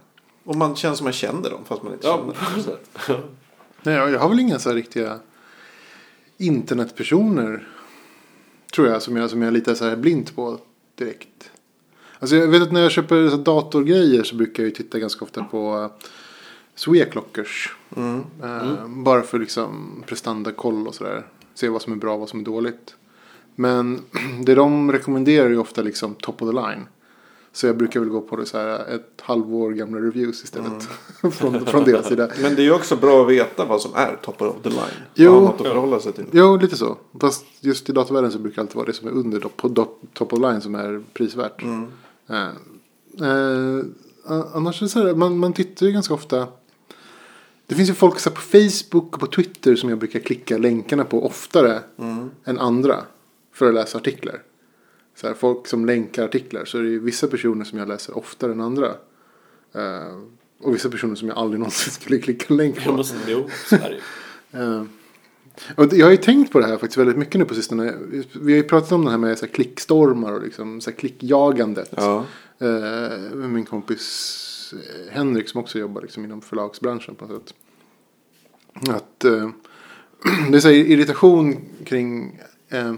Och man känner som man känner dem fast man inte Ja, känner dem. Nej, jag har väl inga så här riktiga internetpersoner. Tror jag som jag, som jag litar så här blint på direkt. Alltså jag vet att när jag köper datorgrejer så brukar jag ju titta ganska ofta på Sweclockers. Eh, Bara för liksom prestandakoll och sådär. Se vad som är bra och vad som är dåligt. Men det de rekommenderar är ofta liksom top of the line. Så jag brukar väl gå på det så här ett halvår gamla reviews istället. från, från deras sida. Men det är ju också bra att veta vad som är top of the line. Jo. Att förhålla sig till. Jo, lite så. Fast just i datorvärlden så brukar det alltid vara det som är under do- top of line som är prisvärt. Eh, eh, annars är det så här, man, man tittar ju ganska ofta. Det finns ju folk så här, på Facebook och på Twitter som jag brukar klicka länkarna på oftare än andra. För att läsa artiklar. Så här, folk som länkar artiklar så är det ju vissa personer som jag läser oftare än andra. Eh, och vissa personer som jag aldrig någonsin skulle klicka en länk på. Jo, men- Jo, så är det ju. Eh, och jag har ju tänkt på det här faktiskt väldigt mycket nu på sistone. Vi har ju pratat om det här med så här klickstormar och liksom så här klickjagandet. Ja. Eh, med min kompis Henrik som också jobbar liksom inom förlagsbranschen på något sätt. Att eh, det är så irritation kring eh,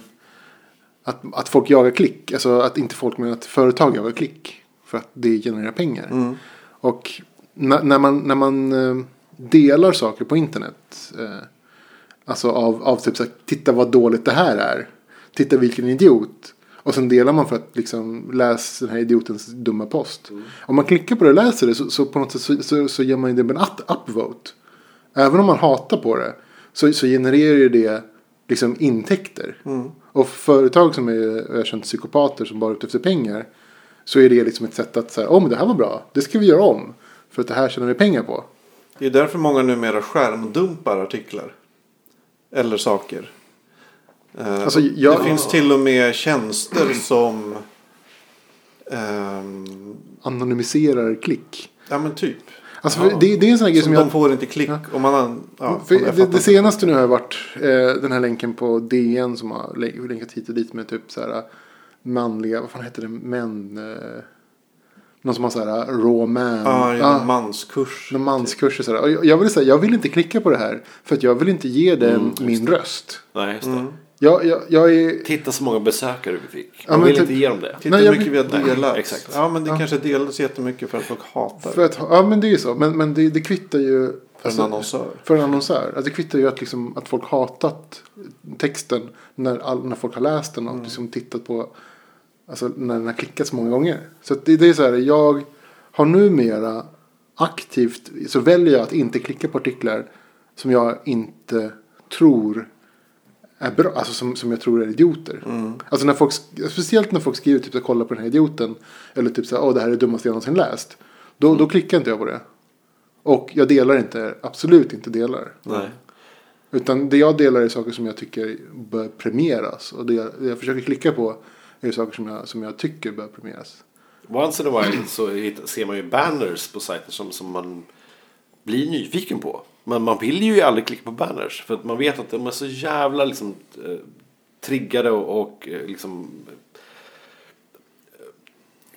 att, att folk jagar klick. Alltså att inte folk men att företag jagar klick. För att det genererar pengar. Och när, när man, när man eh, delar saker på internet. Eh, alltså av, av typ så här, titta vad dåligt det här är. Titta vilken idiot. Och sen delar man för att liksom läsa den här idiotens dumma post. Om man klickar på det och läser det så, så på något sätt så, så, så ger man det en up- upvote. Även om man hatar på det så, så genererar ju det liksom intäkter. Och för företag som är ökänt psykopater som bara är ute efter pengar. Så är det liksom ett sätt att säga, om det här var bra, det ska vi göra om. För att det här tjänar vi pengar på. Det är därför många numera skärmdumpar artiklar. Eller saker. Eh, Alltså, jag- Det finns till och med tjänster som... ehm, Anonymiserar klick. ja men typ. Alltså, det, det är en sån här grej som Som de jag... får inte klick om man... har- Ja, det, det senaste nu har varit eh, den här länken på DN som har lä- länkat hit och dit med typ så här manliga, vad fan heter det, män. Eh, någon som har så här raw man. Ja, i Ah, manskurs. någon här. Och jag, jag, vill säga, jag vill inte klicka på det här för att jag vill inte ge den Mm, min röst. Nej, just det. Mm. Jag, jag, jag är... Titta så många besökare vi fick. Ja, Man men vill typ- inte ge dem det. Titta hur mycket vi har delat. exakt. Ja, men det Ja. kanske delas jättemycket för att folk hatar För att, ja men det är ju så. Men, men det, det kvittar ju. för en annonsör. För en annonsör. Alltså, det kvittar ju att, liksom, att folk hatat texten när, all, när folk har läst den och Mm. liksom tittat på. Alltså när den har klickats många gånger. Så att det, det är så här. Jag har numera aktivt så väljer jag att inte klicka på artiklar som jag inte tror är bra. Alltså som, som jag tror är idioter. Mm. Alltså när folk, speciellt när folk skriver typ här, kolla på den här idioten. Eller typ så här, åh det här är det dummaste jag någonsin läst. Då, då klickar inte jag på det. Och jag delar inte, absolut inte delar. Nej. Utan det jag delar är saker som jag tycker bör premieras. Och det jag, det jag försöker klicka på är saker som jag, som jag tycker bör premieras. Once in a while så ser man ju banners på sajter som, som man blir nyfiken på. Men man vill ju aldrig klicka på banners. För att man vet att de är så jävla liksom, eh, triggade och, och eh, liksom eh,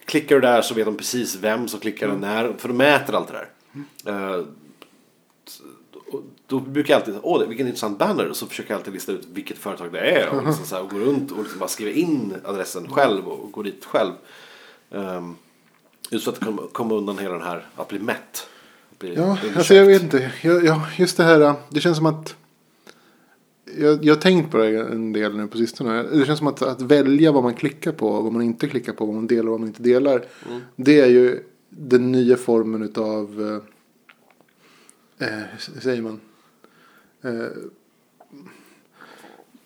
Klickar du där så vet de precis vem som klickar och när. För de mäter allt det där. Eh, då brukar jag alltid, åh vilken intressant banner. Och så försöker jag alltid lista ut vilket företag det är. Och, liksom så här, och gå runt och liksom bara skriva in adressen själv och gå dit själv. Um, just för att komma, komma undan hela den här, att bli mätt. Att bli, Ja, alltså jag vet inte. Jag, ja, just det här, det känns som att jag, jag har tänkt på det en del nu på sistone. Det känns som att, att välja vad man klickar på, vad man inte klickar på, vad man delar och vad man inte delar. Det är ju den nya formen utav, eh, eh, hur säger man? Eh,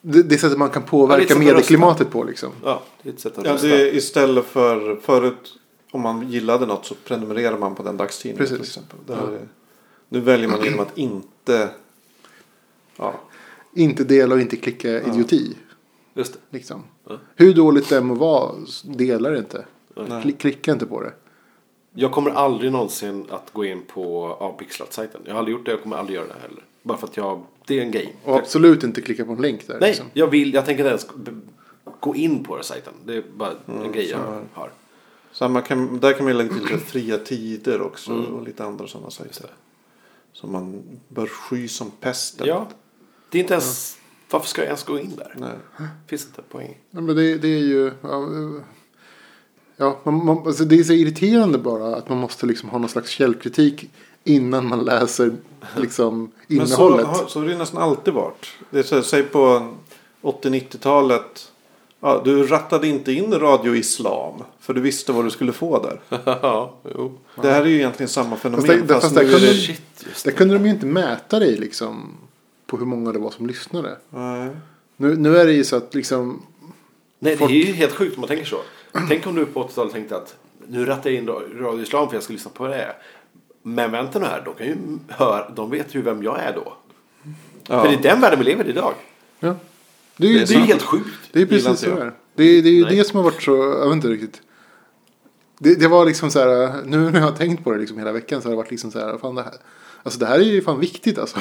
det, det sättet man kan Ja, påverka att medieklimatet på liksom. Ja, det är ett sätt att Ja, rösta. det är istället för förut om man gillade något så prenumererar man på den dagstidningen. Precis. Till exempel. Det här är, nu väljer man genom att inte... Ja, Inte dela och inte klicka idioti. Just det. Liksom. Ja. Hur dåligt det än må vara, dela inte. Nej. Kli- Klicka inte på det. Jag kommer aldrig någonsin att gå in på Avpixlat-sajten. Jag har aldrig gjort det, jag kommer aldrig göra det heller. Bara för att jag, det är en grej. Och absolut inte klicka på en länk där. Nej, Liksom. jag vill, jag tänker inte ens gå in på den sajten. Det är bara en grej jag så. Samma kan, där kan man lägga till fria tider också och lite andra sådana sajter. Som man bör sky som pesten. Ja, det är inte ens, varför ska jag ens gå in där? Nej. Finns inte poäng. Ja, men det, det är ju... Ja, ja, man, man, alltså det är så irriterande bara att man måste liksom ha någon slags källkritik innan man läser liksom Men så, innehållet. så har det nästan alltid varit. Det är så, säg på 80-90-talet. Ja, du rattade inte in Radio Islam. För du visste vad du skulle få där. ja, jo. Det här är ju egentligen samma fenomen. Fast det- fast fast där är kunde- det... Shit, Där det. kunde de ju inte mäta dig liksom på hur många det var som lyssnade. Nej. Nu, nu är det ju så att liksom... Nej, Folk- det är ju helt sjukt om man tänker så. Tänk om du på 80-talet tänkte att nu rattar jag in ra- Radio Islam för jag ska lyssna på det. Men vänta nu här, de, kan ju höra, de vet ju vem jag är då. Ja. För det är den världen vi lever i idag. Ja. Det är Det är det är, helt sjukt. det är precis så jag. det är. Det är, det som har varit så... Jag vet inte riktigt. Det, det var liksom så här, nu när jag har tänkt på det liksom hela veckan så har det varit liksom så här, fan det här, alltså det här är ju fan viktigt alltså.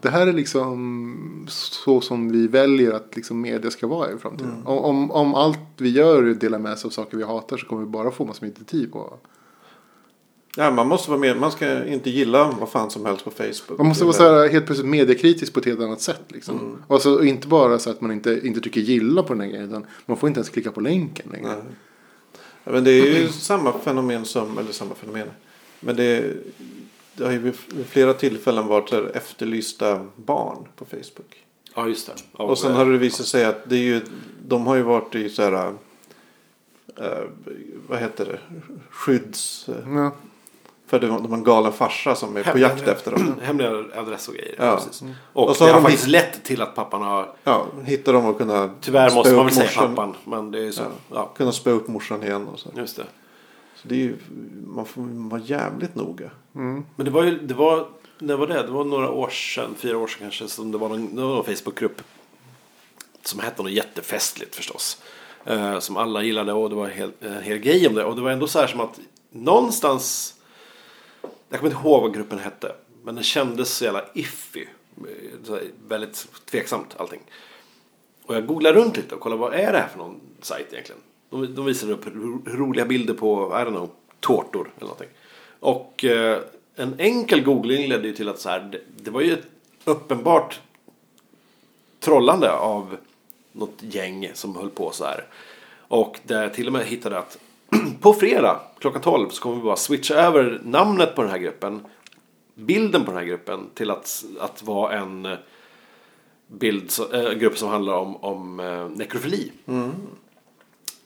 Det här är liksom så som vi väljer att liksom media ska vara i framtiden. Om, om, om allt vi gör är att dela med sig av saker vi hatar så kommer vi bara få massor med kritik på. Ja, man måste vara med. Man ska inte gilla vad fan som helst på Facebook. Man måste vara så här helt plötsligt mediekritisk på ett helt annat sätt. Liksom. Och alltså, inte bara så att man inte, inte tycker gilla på den här grejen utan man får inte ens klicka på länken längre. Nej. Ja, men det är ju samma fenomen som, eller samma fenomen. Men det, det har ju vid flera tillfällen varit så här efterlysta barn på Facebook. Ja, just det. Ja, Och sen har det visat sig att det är ju, de har ju varit i så här, eh, vad heter det, skydds... Ja. För de, de har en galen farsa som är på jakt efter dem. Hemliga adress och grejer. Ja. Precis. Och, Och så det har har de faktiskt lett till att pappan har... Ja, hittar dem och kunna Tyvärr måste man upp väl säga morsan. pappan. Men det är så. Ja. Ja. Kunna spö upp morsan igen och så. Just det. så det är ju, man får vara jävligt noga. Mm. Men det var ju, det var, när var det? Det var några år sedan, fyra år sedan kanske, som det var någon, det var någon Facebookgrupp. Som hette något jättefestligt förstås. Eh, som alla gillade och det var en hel, en hel grej om det. Och det var ändå så här som att någonstans jag kommer inte ihåg vad gruppen hette. Men den kändes så jävla iffy. Så väldigt tveksamt allting. Och jag googlade runt lite och kollade vad är det här för någon sajt egentligen. De, de visade upp roliga bilder på, I don't know, tårtor eller någonting. Och eh, en enkel googling ledde ju till att så här, det, det var ju ett uppenbart trollande av något gäng som höll på så här. Och där jag till och med hittade att på fredag klockan 12 så kommer vi bara switcha över namnet på den här gruppen, bilden på den här gruppen till att, att vara en eh, bild, äh, grupp som handlar om, om eh, nekrofili.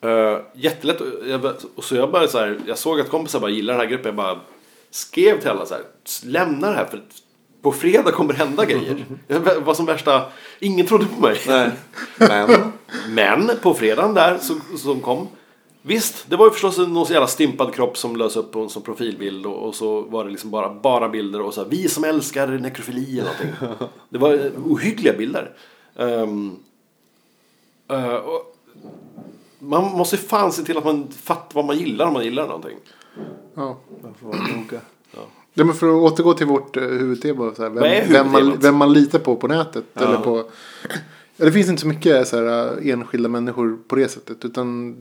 Uh, jättelätt. och Jag, och så jag bara så här, jag såg att kompisar bara gillar den här gruppen. Jag bara skrev till alla så här, lämna det här för på fredag kommer det hända grejer. Jag var som värsta, ingen trodde på mig. Nej. Men. Men på fredagen där så, som kom. Visst, det var ju förstås någon så jävla stimpad kropp som lös upp på en som profilbild och, och så var det liksom bara, bara bilder och så här, vi som älskar nekrofili eller någonting. Det var eh, ohyggliga bilder. Eh, och man måste ju fan se till att man fattar vad man gillar om man gillar någonting. Ja. Man får vara noga. Ja, men för att återgå till vårt uh, huvudtema. Så här, vem, vem, man, vem man litar på på nätet. Ja. Eller på, ja, det finns inte så mycket så här, uh, enskilda människor på det sättet. Utan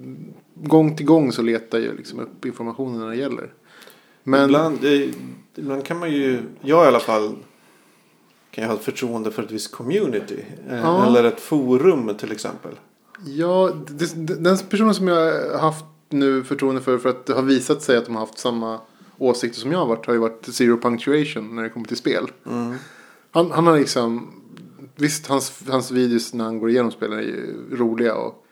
gång till gång så letar jag liksom upp informationen när det gäller. Men Ibland, eh, ibland kan man ju, jag i alla fall, kan jag ha ett förtroende för ett visst community. Eh, Ja. Eller ett forum till exempel. ja, det, den personen som jag har haft nu förtroende för. För att det har visat sig att de har haft samma åsikter som jag har varit. Har ju varit zero punctuation när det kommer till spel. Han, han har liksom. Visst, hans, hans videos när han går igenom spelen är ju roliga och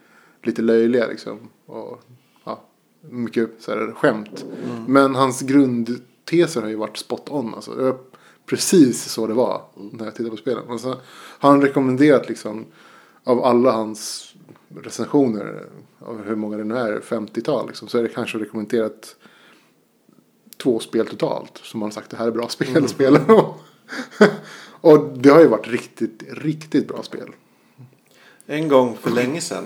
lite löjliga liksom. Och ja, mycket så här skämt. Men hans grundteser har ju varit spot on. Alltså. Det var precis så det var när jag tittade på spelen. Och har han rekommenderat liksom av alla hans recensioner, av hur många det nu är, 50-tal, liksom, så är det kanske rekommenderat två spel totalt. Som han sagt, det här är bra spel, spela dem. Och det har ju varit riktigt, riktigt bra spel. En gång för länge sedan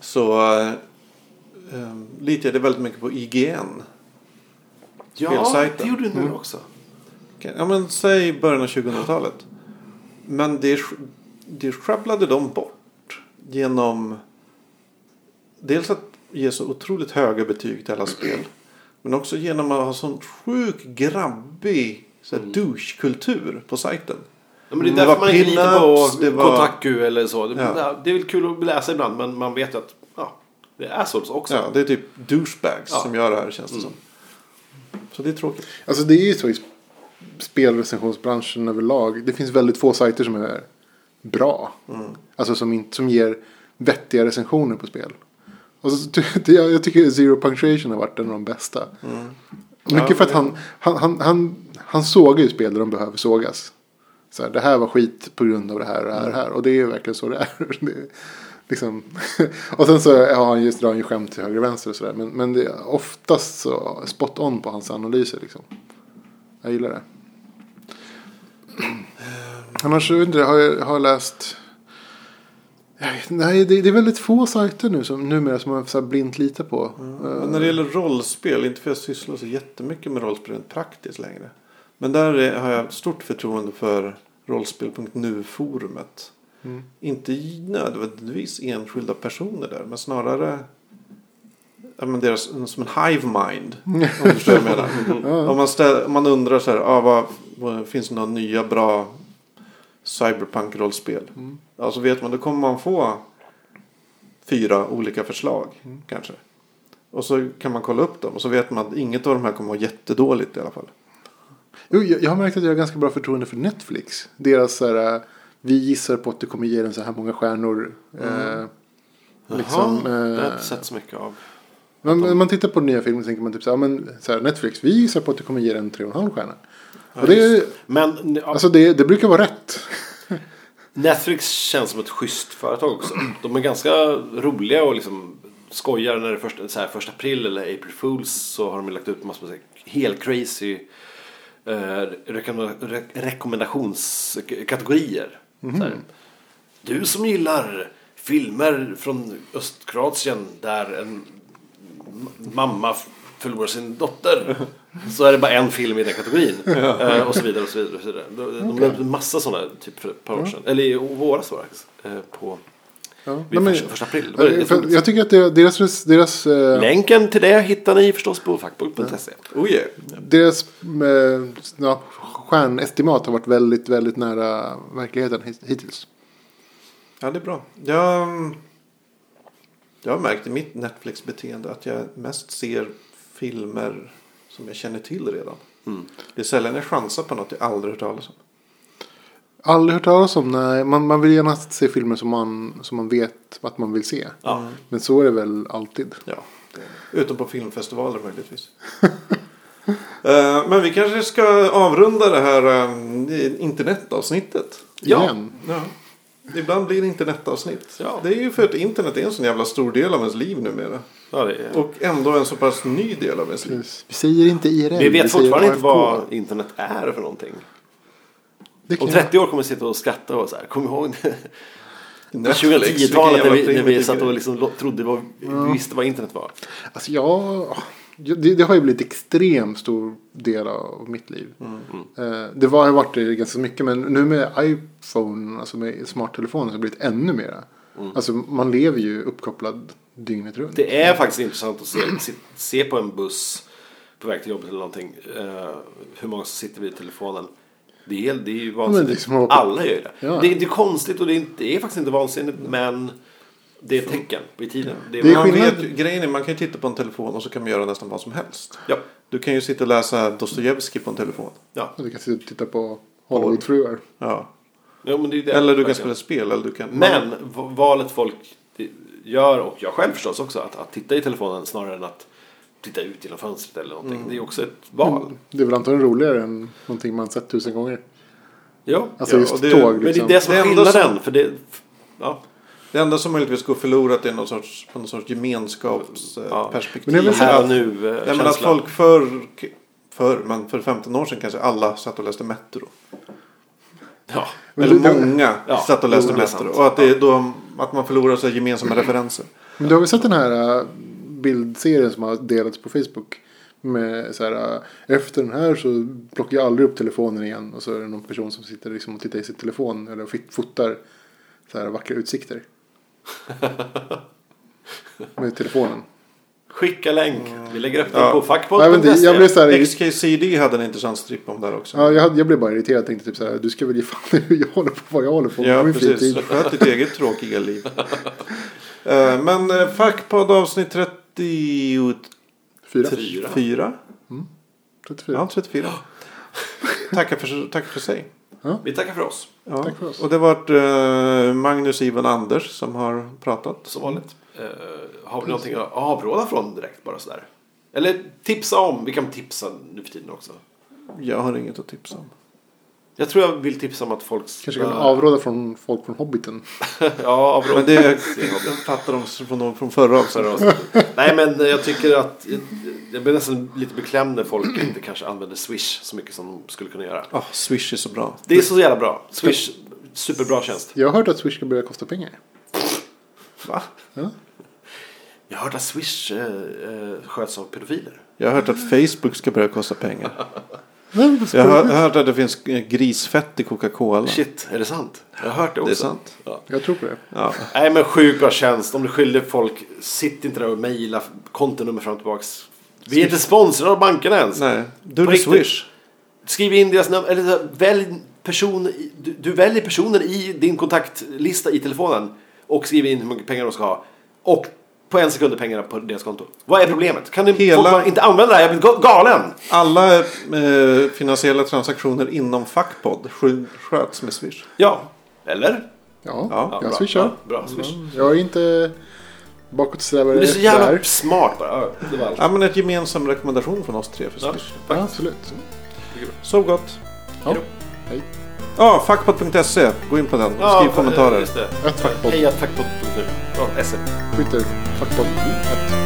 så eh, litade jag väldigt mycket på IGN. Ja, det gjorde du nu också. Ja men säg början av 2000-talet. Men det, det sjabblade de bort. Genom dels att ge så otroligt höga betyg till alla spel. Men också genom att ha sån sjuk grabbig så här, douche-kultur på sajten. Ja, men det är Det därför var man inte litar på det var- Kotaku eller så. Det, Ja. det är väl kul att läsa ibland men man vet ju att ja, det är assholes också. Ja, det är typ douchebags Ja. som gör det här känns det som. Så det är tråkigt. Alltså det är ju så i spelrecensionsbranschen överlag. Det finns väldigt få sajter som är bra. Alltså som, inte, som ger vettiga recensioner på spel. Och så, jag, jag tycker Zero Punctuation har varit en av de bästa. Mycket Ja, för att han, han, han, han, han sågar ju spel där de behöver sågas. Så här, det här var skit på grund av det här och det här och det här. Och det är ju verkligen så det är. Det, är liksom. och sen så har han just drar han ju skämt till höger och vänster och sådär. Men, men det är oftast så spot on på hans analyser liksom. Jag gillar det. Annars jag har jag har jag läst. Nej, det, det är väldigt få sajter nu som numera som man så här blint litar på. Mm. Men när det gäller rollspel, inte för att jag sysslar så jättemycket med rollspel rent praktiskt längre. Men där är, har jag stort förtroende för rollspel.nu-forumet. Mm. Inte nödvändigtvis enskilda personer där, men snarare men deras, som en hive mind. Om. Om, man ställ, om man undrar så här, ah, vad, vad, finns det några nya bra cyberpunk-rollspel? Ja, så vet man, då kommer man få fyra olika förslag kanske. Och så kan man kolla upp dem och så vet man att inget av de här kommer att vara jättedåligt i alla fall. Jo, jag, jag har märkt att jag har ganska bra förtroende för Netflix. Deras så här, äh, vi gissar på att du kommer ge den så här många stjärnor. Eh, liksom, Jaha, det har jag eh, inte sett så mycket av. Men när man tittar på den nya filmen tänker man typ så här, ja, men så här, Netflix, vi gissar på att du kommer ge den tre och en halv stjärna. och det, Men ja, alltså det, det brukar vara rätt. Netflix känns som ett schysst företag också. De är ganska roliga och liksom skojar när det är första, så här, första april eller April Fools så har de lagt ut massor med helt crazy eh, rekommenda- re- rekommendationskategorier. Så här, du som gillar filmer från Östkroatien där en mamma förlorar sin dotter. Så är det bara en film i den kategorin. Eh, och så vidare och så vidare. Och så vidare. De, upp en massa sådana typ för ett par år sedan. Eller i våras var det faktiskt. Eh, på Ja. vid Nej, första, första april. För jag tycker att det- deras, deras, eh, Länken till det hittar ni förstås på fackbok.se. Oh yeah. deras eh, ja, stjärnestimat har varit väldigt, väldigt nära verkligheten hit- hittills. Ja, det är bra. Jag, jag har märkt i mitt Netflix-beteende att jag mest ser filmer som jag känner till redan. Mm. Det är sällan jag chansar på något jag aldrig hört talas om. Aldrig hört talas om, nej. Man, man vill gärna se filmer som man, som man vet att man vill se. Ja. Men så är det väl alltid. Ja, utom på filmfestivaler möjligtvis. Eh, Men vi kanske ska avrunda det här eh, internetavsnittet. Ja. Igen. Ja. Ibland blir det internetavsnitt. Ja. Det är ju för att internet är en sån jävla stor del av ens liv numera. Ja, det är... Och ändå en så pass ny del av ens liv. Vi säger inte IRL. Vi vet säger fortfarande inte vad internet är för någonting. Om 30 år kommer vi sitta och skratta och så här. Kom ihåg det? Netflix, 2010-talet när vi, när vi satt och liksom trodde vad, vi visste vad internet var. Alltså jag, det, det har ju blivit extremt stor del av mitt liv. Eh, Det var, har varit det ganska mycket men nu med iPhone, alltså med smarttelefoner så har det blivit ännu mera. Alltså man lever ju uppkopplad dygnet runt. Det är faktiskt intressant att se, se, se på en buss på väg till jobbet eller någonting. eh, hur många som sitter vid telefonen. Det är, det är ju vansinnigt. det är som att hoppa- Alla gör ju det. Ja. Det, är, det är konstigt och det är, inte, det är faktiskt inte vansinnigt men det är ett tecken i tiden. Det är, Det är Man vet, grejen är man kan ju titta på en telefon och så kan man göra nästan vad som helst. ja, Du kan ju sitta och läsa Dostojevskij på en telefon. ja. Du kan sitta och titta på Hollywoodfruar. Ja. ja men det är det, Eller du kan spela spel. Eller du kan... Men valet folk gör och jag själv förstås också att, att titta i telefonen snarare än att titta ut genom fönstret eller någonting. Mm. Det är också ett val. Det är väl antagligen roligare än någonting man sett tusen gånger. Ja, Alltså Ja, just och det- tåg men det är liksom. det som är Det enda skillnaden. som- För det, ja, Det enda som möjligtvis går förlorat är någon sorts, på någon sorts Ja. gemenskapsperspektiv. Men det är här och att, nu eh, nej, men att folk förr, förr, men för 15 år sedan kanske alla satt och läste Metro. Ja, Men Eller det- många Ja, satt och läste Metro. Och att, det är då, att man förlorar så gemensamma referenser. Men du har väl sett den här äh, bildserien som har delats på Facebook? Med så här, äh, efter den här så plockar jag aldrig upp telefonen igen. Och så är det någon person som sitter liksom och tittar i sin telefon. Eller fotar så här vackra utsikter. med telefonen. Skicka länk. Vi lägger upp den Ja. på fackpodd.se. XKCD hade en intressant stripp om där också. ja, jag, hade, jag blev bara irriterad. Tänkte typ så här. Du ska väl ge fan hur jag håller på. Vad jag håller på med. Ja, på min precis. Sköt ditt eget tråkiga liv. Eh, Men uh, Fackpodd avsnitt 34. Fyra. Fyra. 34. Ja, 34. tackar, för, tackar för sig. Vi tackar för oss. Ja. Tack för oss. Och det har varit eh, Magnus Ivan Anders som har pratat. Som vanligt. Eh, har vi någonting att avråda från direkt bara sådär? Eller tipsa om. Vi kan tipsa nu för tiden också. Jag har inget att tipsa om. Jag tror jag vill tipsa om att folk ska... Kanske kan avråda från folk från Hobbiten. ja, avråda. Men det jag fattar de från, från förra avsnittet. Nej men jag tycker att jag blir nästan lite beklämd när folk inte kanske använder Swish så mycket som de skulle kunna göra. Oh, Swish är så bra. Det är så jävla bra. Swish, superbra tjänst. Jag har hört att Swish ska börja kosta pengar. Va? Jag har hört att Swish eh, eh, sköts av pedofiler. Jag har hört att Facebook ska börja kosta pengar. Jag har hört att det finns grisfett i Coca-Cola. Shit, är det sant? Jag har hört det också. Det är sant. Ja. Jag tror på det. Ja. Nej men sjukt bra tjänst. Om du skyller folk, sitt inte där och mejla kontonummer fram och tillbaks. Vi är inte sponsrade av bankerna ens. Nej, du är riktigt. Swish. Skriv in deras nummer, eller välj person, du, du väljer personen i din kontaktlista i telefonen och skriver in hur mycket pengar de ska ha. Och på en sekund är pengarna på deras konto. Vad är problemet? Kan du Hela- folk bara inte använda det här? Jag blir ga- galen! Alla eh, finansiella transaktioner inom Fackpodd skö- sköts med Swish. Ja, eller? Ja, Ja, jag bra. swishar. Ja, bra, swish. Jag är inte bakåtsträvare det är så jävla där. smart bara. Ja, Det var allt. Ja, men ett gemensam rekommendation från oss tre för Swish. Ja, absolut. Sov gott. Ja. Hej Hej. Ja, fackpodd.se. Gå in på den. Ja, Skriv kommentarer. Just det. Ett fackpodd. Hej SM. Twitter. Fackpodd. Ett.